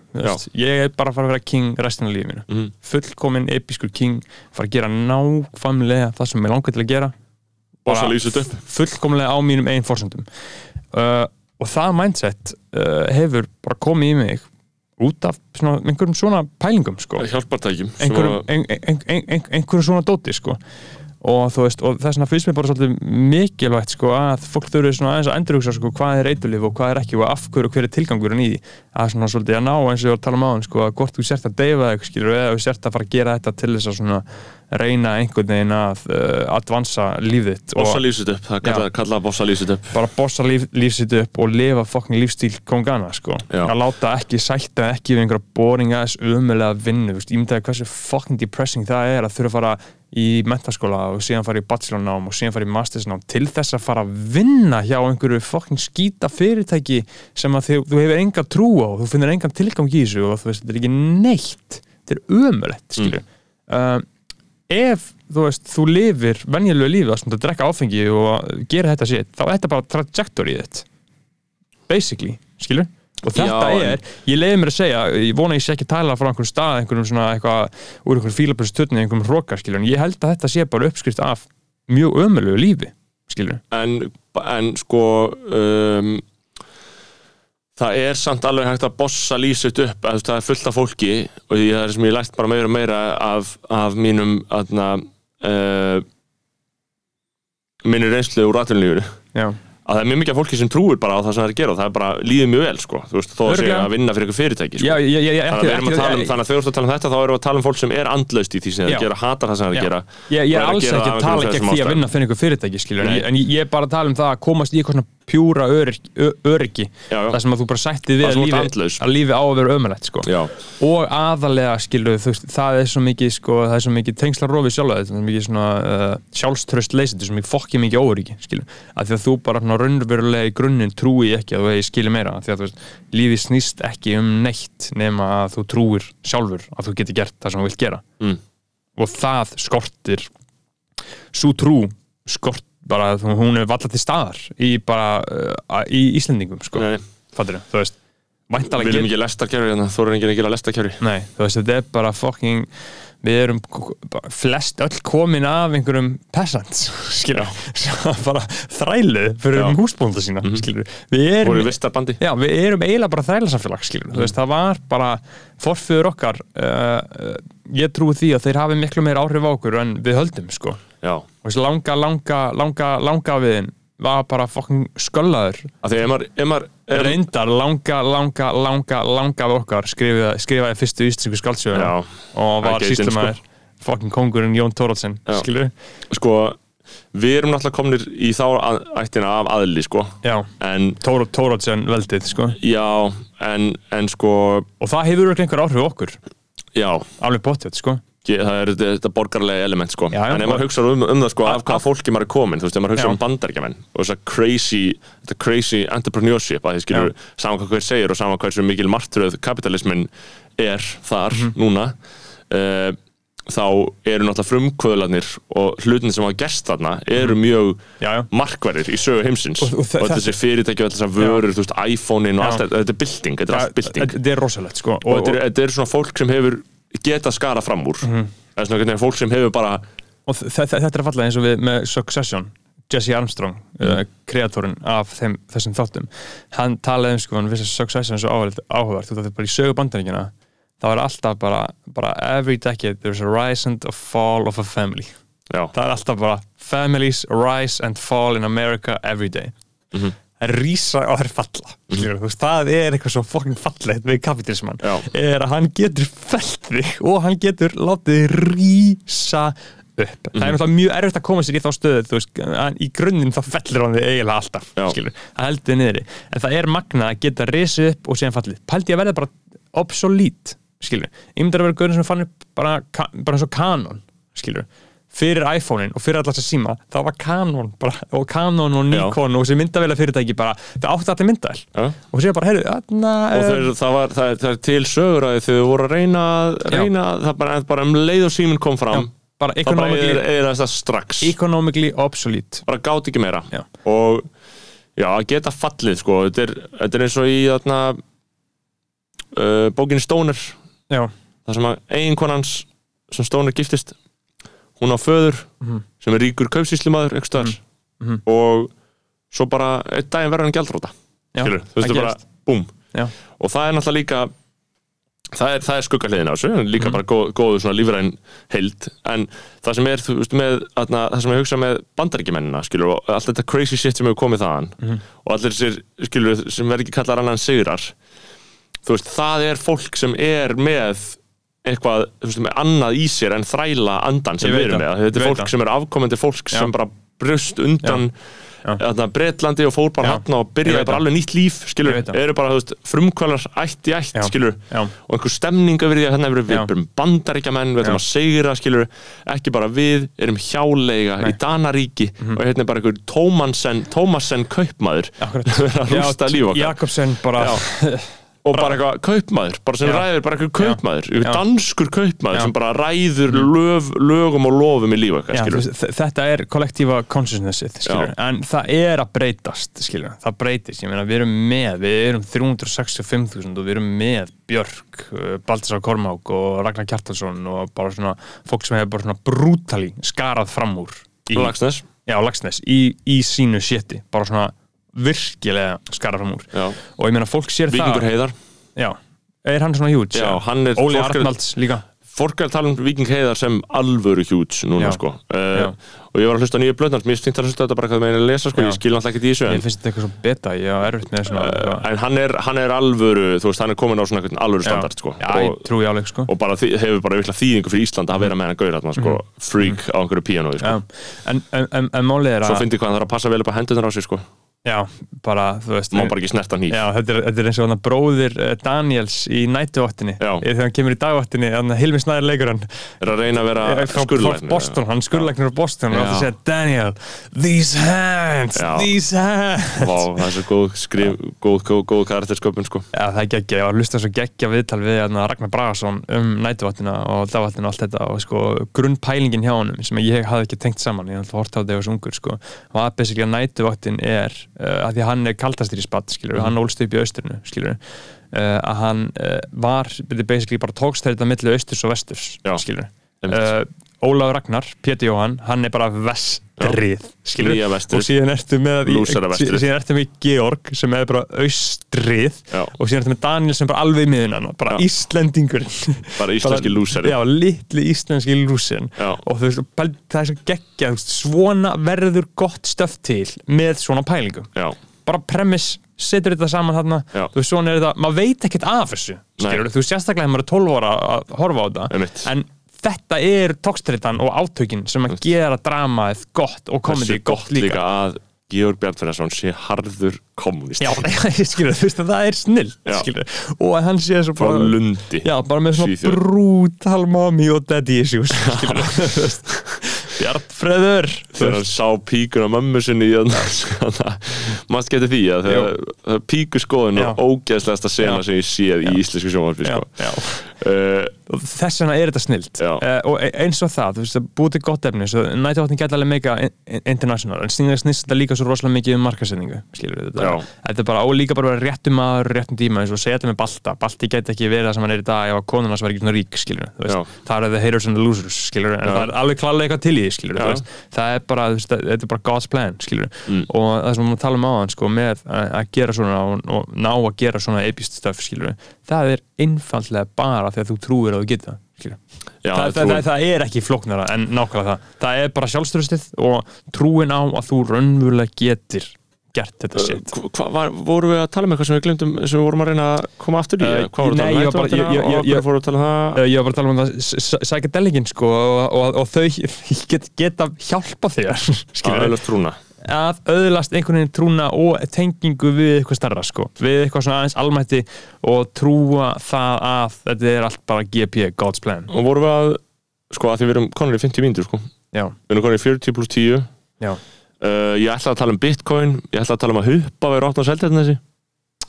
ég er bara að fara að vera king restina af lífið mínu Mhm. fullkomin episkur king fara að gera nákvæmlega það sem ég langar til að gera fullkomlega á mínum einn fórsöndum uh, og það mindset uh, hefur bara komið í mig út af svona, einhverjum svona pælingum sko. hjálpartækjum einhverjum, ein, ein, ein, einhverjum svona dóti sko. Og þú veist, og þess vegna finnst mér bara svolítið mikilvægt sko að fólk þurfi svona aðeins að endurhugsa sko hvað er eitulif og hvað er ekki og af hverju og hver er tilgangurinn í því að svona svolítið að ná eins og ég var að tala um áðan sko að hvort þú sért að deyfa þig skilur eða þú sért að fara að gera þetta til þess að svona reyna einhvern veginn að uh, advansa og- bossa þetta upp, það Já. kalla, kalla bossa þetta upp bara bossa líf, lífsitt upp og lifa fokkin lífstíl kongana sko. Já. að láta ekki sætta ekki við einhverja boringa þess umulega vinnu, þú veist, ímyndaði hversu fokkin depressing það er að þurfa að fara í mentaskóla og síðan fara í bachelornám og síðan fara í mastersnám til þess að fara að vinna hjá einhverju fokkin skýta fyrirtæki sem að þið, þú hefur enga trú á þú finnir engan tilgang í þessu og þú veist, þetta er ekki neitt. Þetta er ömulegt, skilju mm. ef þú veist, þú lifir venjulegu lífi að að drekka áfengi og gera þetta sétt, þá er þetta bara trajectory þitt. Basically, skilur og þetta Já, er, ég leiði mér að segja ég vona ég sé ekki tala frá einhverjum stað einhverjum svona eitthvað, úr einhverjum fílabröðs tutni einhverjum hróka, skilur, en ég held að þetta sé bara uppskrift af mjög ömulegu lífi skilur, en, en sko um, það er samt alveg hægt að bossa lýsut upp að það er fullt af fólki og því það er sem ég læst bara meira og meira af, af mínum aðna, uh, minni reynslu úr atvinnulífinu. Já. Að það er mjög mikið fólki sem trúir bara á það sem það er að gera og það er bara líðið mjög vel sko, þú veist, þó að Örugglega. að vinna fyrir eitthvað fyrirtæki sko. Já, ég- ég- ég- þannig að ekki- við erum að ekki- tala um, ekki- þannig að þegar þú ert að tala um þetta þá erum við að tala um fólk sem er andlaust í því sem það er Já. að gera, hatar það sem það er Já. að gera ég, er alls ekki það að tala þessum því að vinna fyrir einhver fyrirtæki skilur, en, ég- er bara að tala um það að komast í eitthvað svona pjúra öryggi, já. þar sem að þú bara sættið við Það að lífi, á að vera ömulegt sko. Já. og aðalega skilur veist, það er svo mikið sko, það mikið tengslarofið sjálf það er uh, sjálfströst leysið þetta er svo mikið fokkið mikið óryggi skilur að því að þú bara raunverulega í grunninn trúi ekki að þú hefði skilið meira því að veist, lífið snýst ekki um neitt nema að þú trúir sjálfur að þú getur gert það sem þú vilt gera. Mm. og það skortir svo trú skort bara, hún er valla til staðar í bara, uh, í Íslendingum sko, fattur þú veist væntalega Við viljum ekki lestarkerfi, þannig að þú erum ekki að gera lestarkerfi. Nei, þú veist, þetta er bara fucking við erum flest öll komin af einhverjum peasants bara þrælu fyrir um húsbúnda sína, skilur við erum, já, við erum eiginlega bara þrælasamfélag, þú veist, það var bara forföður okkar uh, ég trúi því að þeir hafi miklu meira áhrif á okkur en við höldum, sko. Já. og þessi langa, langa, langa, langa viðin var bara fucking sköllaður. Að því ef maður, reyndar langa, langa, langa, langa af okkar skrifaði, skrifaði fyrstu íslensku skaldsöguna Já. og var síslumæður fucking kongurinn Jón skilur sko, við erum náttúrulega komnir í þá að- ættina af aðli sko. Já, en Thoraldsen veldið sko. Já, en, en sko og það hefur örugglega einhver áhrif okkur. Já. Alveg bóttið, sko það er þetta, borgarlega element sko. Já, en ef og- maður hugsa um, um það sko, af hvaða fólki maður er komin þú veist, ef maður hugsa Já. um bandaríkjaman og þess að crazy, crazy entrepreneurship að þið skilur saman hvað hver segir og saman hversu mikil martröð kapitalismin er þar Mhm. núna uh, þá eru náttúrulega frumkvöðlarnir og hlutin sem hafa gerst þarna eru mjög já, markverðir í sögu heimsins. Og- og, og þe- þessi fyrirtæki og þessar vörur, þú veist, iPhone-in og allt þetta, þetta er bylting, þetta er allt bylting þetta er rosalegt, sko. Og, þetta, er, þetta er svona fólk sem hefur getað skara fram úr Mhm. það er svona veginn fólk sem hefur bara og þe- þe- þetta er fallað eins og við með Succession Jesse Armstrong, mm. kreatorinn af þeim, þessum þáttum hann talaði um sko, hann vissi að Succession er svo áhugavert- þú veist, bara í sögu bandaríkina þá er alltaf bara, bara every decade there's a rise and a fall of a family Já. það er alltaf bara families rise and fall in America every day Mhm. það er rísa og er falla. Mm. veist, það er eitthvað svo fucking fallegt við kapitalisman er að hann getur felt þig og hann getur látið rísa upp. Það er náttúrulega mjög erfitt að koma sér í þá stöðu þú veist, í grunninn þá fellir hann þig eiginlega alltaf, skilur, það heldur þig niðri en það er magnað að geta risið upp og síðan fallið, pældi ég að verða bara obsolít, skilur, myndi að vera gaurin sem fann upp bara, bara eins og kanon skilur, fyrir iPhone-in og fyrir alltaf þess að síma, það var kanon bara, og kanon og Nikon og þessi myndavela fyrirtæki bara, það átti allir myndavel Já. og sér bara, heyrðu, þarna og þeir, það, var, það, það er til sögur að þau voru að reyna, reyna það bara, bara um leið og síminn kom fram Já, bara economically obsolete. Bara gátt ekki meira. Já. og já, geta fallið sko, þetta er, þetta er eins og í þarna uh, bókinni Stoner. Já. það sem að eiginkonans sem Stoner giftist hún á föður Mhm. sem er ríkur kaupsýslimaður einhvers staðar Mhm. og svo bara einn daginn verður hann Skilur, þú veist það bara, búm og það er náttúrulega líka það er, er skuggahliðin á þessu, líka Mhm. bara góð, góðu svona lífræn heild, en það sem er þú veist, með, atna, það sem ég hugsa með bandaríkjamennina, skilur, og allt þetta crazy shit sem hefur komið þaðan, Mhm. og allir þessir, skilur, sem verður ekki kallar annan sigrar þú veist, það er fólk sem er með eitthvað, þú veist, með annað í sér en þræla andan sem við erum með, þetta er fólk það. sem er afkomandi fólk Já. sem bara brust undan Þarna, Bretlandi og fór bara hann og Ég byrjaði bara alveg nýtt líf skilur, eru bara, þú veist, frumkvælar ætt í ætt, Já. skilur, Já. og einhver stemning yfir því að hérna við Já. erum bandaríkjamenn, við ætlum að segra, skilur ekki bara við, erum hjáleiga í Danaríki Mhm. og hérna er bara einhver Tómansen, Tómasen kaupmaður. Að rústa líf okkar. Jakobsen bara og bara eitthvað kaupmaður, bara sem Já. ræður bara einhver kaupmaður, Já. einhver danskur kaupmaður Já. sem bara ræður löf, lögum og lofum í líf okkar, Já, skilur þetta er kollektífa consciousnessið skilur, en það er að breytast skilur, það breytist, ég meina við erum með við erum 365.000 og við erum með Björk, uh, Baltasar Kormák og Ragnar Kjartansson og bara svona fólk sem hefur bara svona brútali skarað fram úr í, Lagsnes. já, Lagsnes, í, í sínu sétti, bara svona virkilega skarað fram úr. Já. og ég meina fólk sér Víkingur það. Heiðar. Já, er hann svona hjúts? Já, hann er Óli fólk er- Arnalds líka. fólk er að tala um Viking Heiðar sem alvöru hjúts núna Já. sko. Já. uh, og ég var að hlusta á nýju blöðnars mér finnst það að hlusta þetta bara hvað með að lesa sko. Já. ég skil náttúrulega ekki í þessu ég en, finnst þetta eitthvað svo beta, ég á erfitt með svona uh, en hann, er, hann er alvöru þú veist hann er komin á svona einhvern alvöru standard sko. Já, ég og, trúi alveg sko. og bara þi- hefur bara virkla þýðingu fyrir Ísland að vera með hann gauður sko, freak á einhverju píanói sko. Mhm. Já, en, en, en, en málið er að svo fyndi hvað hann þarf að passa vel upp á hendunar á sig sko Já, bara, þú veist má bara ekki snerta hníf Já, þetta er, þetta er eins og hann bróðir uh, Daniels í nætuváttinni Já. Þegar hann kemur í dagváttinni, hann Hilmi Snæður leikur hann. Er að reyna að vera skurðlæknir Boston, hann skurðlæknir frá Boston og Já. hann að segja, Daniel, these hands, Já. these hands. Vá, það er svo góð skrif góð, góð, góð karaktersköpun sko. Já, það er geggja, ég var að hlusta svo geggja viðtal við hérna, Ragnar Bragason um nætuváttina og dagváttina og allt þetta og sko grunnpælingin hjá honum sem ég hafði ekki tengt saman, ég basically að að því að hann er kaldastir í spatt skilur, Mhm. hann ólst upp í austrinu skilur, uh, að hann uh, var basically bara tókst þetta milli austurs og vesturs skilur Ólafur Ragnar, Pétur Jóhann hann er bara vestrið skilur, og síðan ertu með í- síðan ertu með Georg sem er bara austrið og síðan ertu með Daniel sem bara alveg miðunan bara Já. Íslendingur. Bara íslenski lúsari. já, litli íslenski lúsin. Og þú veist, það er svo geggja svona verður gott stöf til með svona pælingum. Já. bara premiss, setur þetta saman þarna. Já. þú veist, svona er þetta, maður veit ekkert af þessu skilur, þú veist, sérstaklega þegar maður er 12 ára að horfa á þetta. En þetta er tókstritan og átökin sem að gera dramaðið gott og komedi Hversu gott líka, að Georg Bjarnfjörðarsson sé harður kommunist Já, ég skilur, þú veist að það er snill Já. skilur, og að hann sé svo frá Lundi Já, bara með svona Svíþjóð. brutal mommy og daddy issues skilur, þú veist Bjartfreður þegar hann sá píkun á mömmu sinni í þannig maður getur því að þegar píku skoðun Já. og ógeðslegasta sena Já. sem ég séð í íslensku sjónvarpi Já, sko. já. Uh, þess vegna er þetta snilt. Uh, og e- eins og það, þú veist, að búið til gott efni svo nættuvatnin geta alveg meika in- in- international en snýðast snýst þetta líka svo rosalega mikið um markasetningu skilur við þetta? Þetta er bara og líka bara vera réttum maður, réttum tíma eins og segja þetta með Balta, Balti geti ekki verið það sem hann er í dag ef að konun hans var ekki svona rík skilur við, það er the haters and the losers skilur við, en Já. það er alveg klálega eitthvað til í því skilur við, það er bara, þetta er bara God's plan skilur Mm. og það sem við tala um áðan sko, með að að gera svona og, og ná að gera svona það þegar þú trúir að þú við Já, það, það, það, það er ekki flóknara en nákvæmlega það. Það er bara sjálfstörustið og trúin á að þú raunverulega getur gert þetta Hvað var, vorum við að tala um eitthvað sem við glemdum sem við vorum að reyna að koma aftur í? Uh, nei, ég var um? bara- að tala um það? Uh, ég var bara að tala um það psychedelicin sko og, og, og þau get, geta hjálpa þér að öðlast trúna að öðlast einhvern veginn trúna og tengingu við eitthvað starra sko við eitthvað svona aðeins almætti og trúa það að þetta er allt bara GP, God's plan Og vorum við að, sko, að því við erum konur í 50 mínútur, sko Já. Við erum konur í 40 pluss 10 Já. Uh, ég ætla að tala um bitcoin, ég ætla að tala um að huppa við rótna seltjarnesi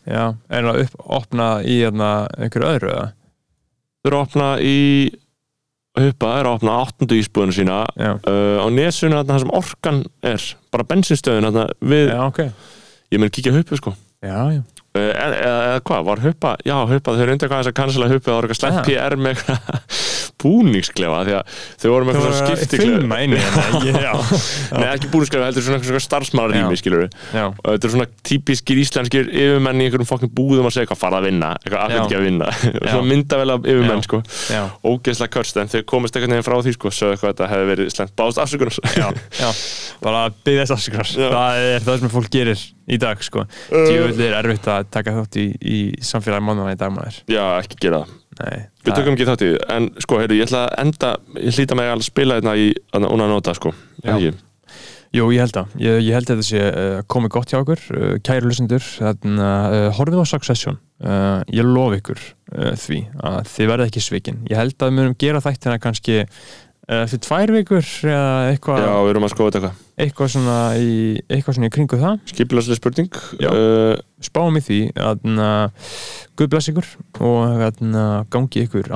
Já, er það upp, opna í hérna, einhverju öðru eða? Þau eru að opna í huppa, er að opna áttundu ísbúðinu sína uh, á nesunu þarna þar sem orkan er bara bensinstöðin þarna við Já, ok. Ég mun kíkja huppu sko. Já, já. Uh, eða, eða, eða hvað, var huppa já, huppa, þau eru undir hvað þess að cancela huppa það var eitthvað Já. PR með eitthvað búningsklefa því að þau voru með eitthvað að skiptiklefa. Nei, ekki búningsklefa, heldur svona, svona starfsmannarými, skilur við og þetta eru svona típiskir íslenskir yfirmenn í einhverjum fokkin búðum að segja hvað fara að vinna eitthvað aðeins ekki að vinna. Svona myndavel af yfirmenn, sko. Ógeðslega körst, en þau komist eitthvað neginn frá því, sko sögðu eitthvað að þetta hefði verið slæmt. Báðast afsökunar já, já, bara að byggja þess afsökunar það er það sem fólk gerir í dag sko, Uh. djúvöld er erfitt að taka þátt í, í samfélagi mánuna í dag maður. Já, ekki gera það Nei, Við tökum ekki þátt í því, en sko, heyrðu, ég ætla að enda, ég hlýta mig að spila þetta í unna nota, sko. Ekki? Jú, ég held að, ég, ég held að þetta sé uh, komið gott hjá okkur, uh, kæru lusendur þannig að uh, horfið á Succession. Ég lof ykkur því að þið verða ekki svikin. Ég held að við munum gera þættina kannski fyrir tvær vikur eða eitthvað Já, við erum að skoða þetta eitthvað. svona í, eitthvað svona í kringu það. Skipilagslega spurning uh, spáum í því að Guð bless ykkur og að gangi ykkur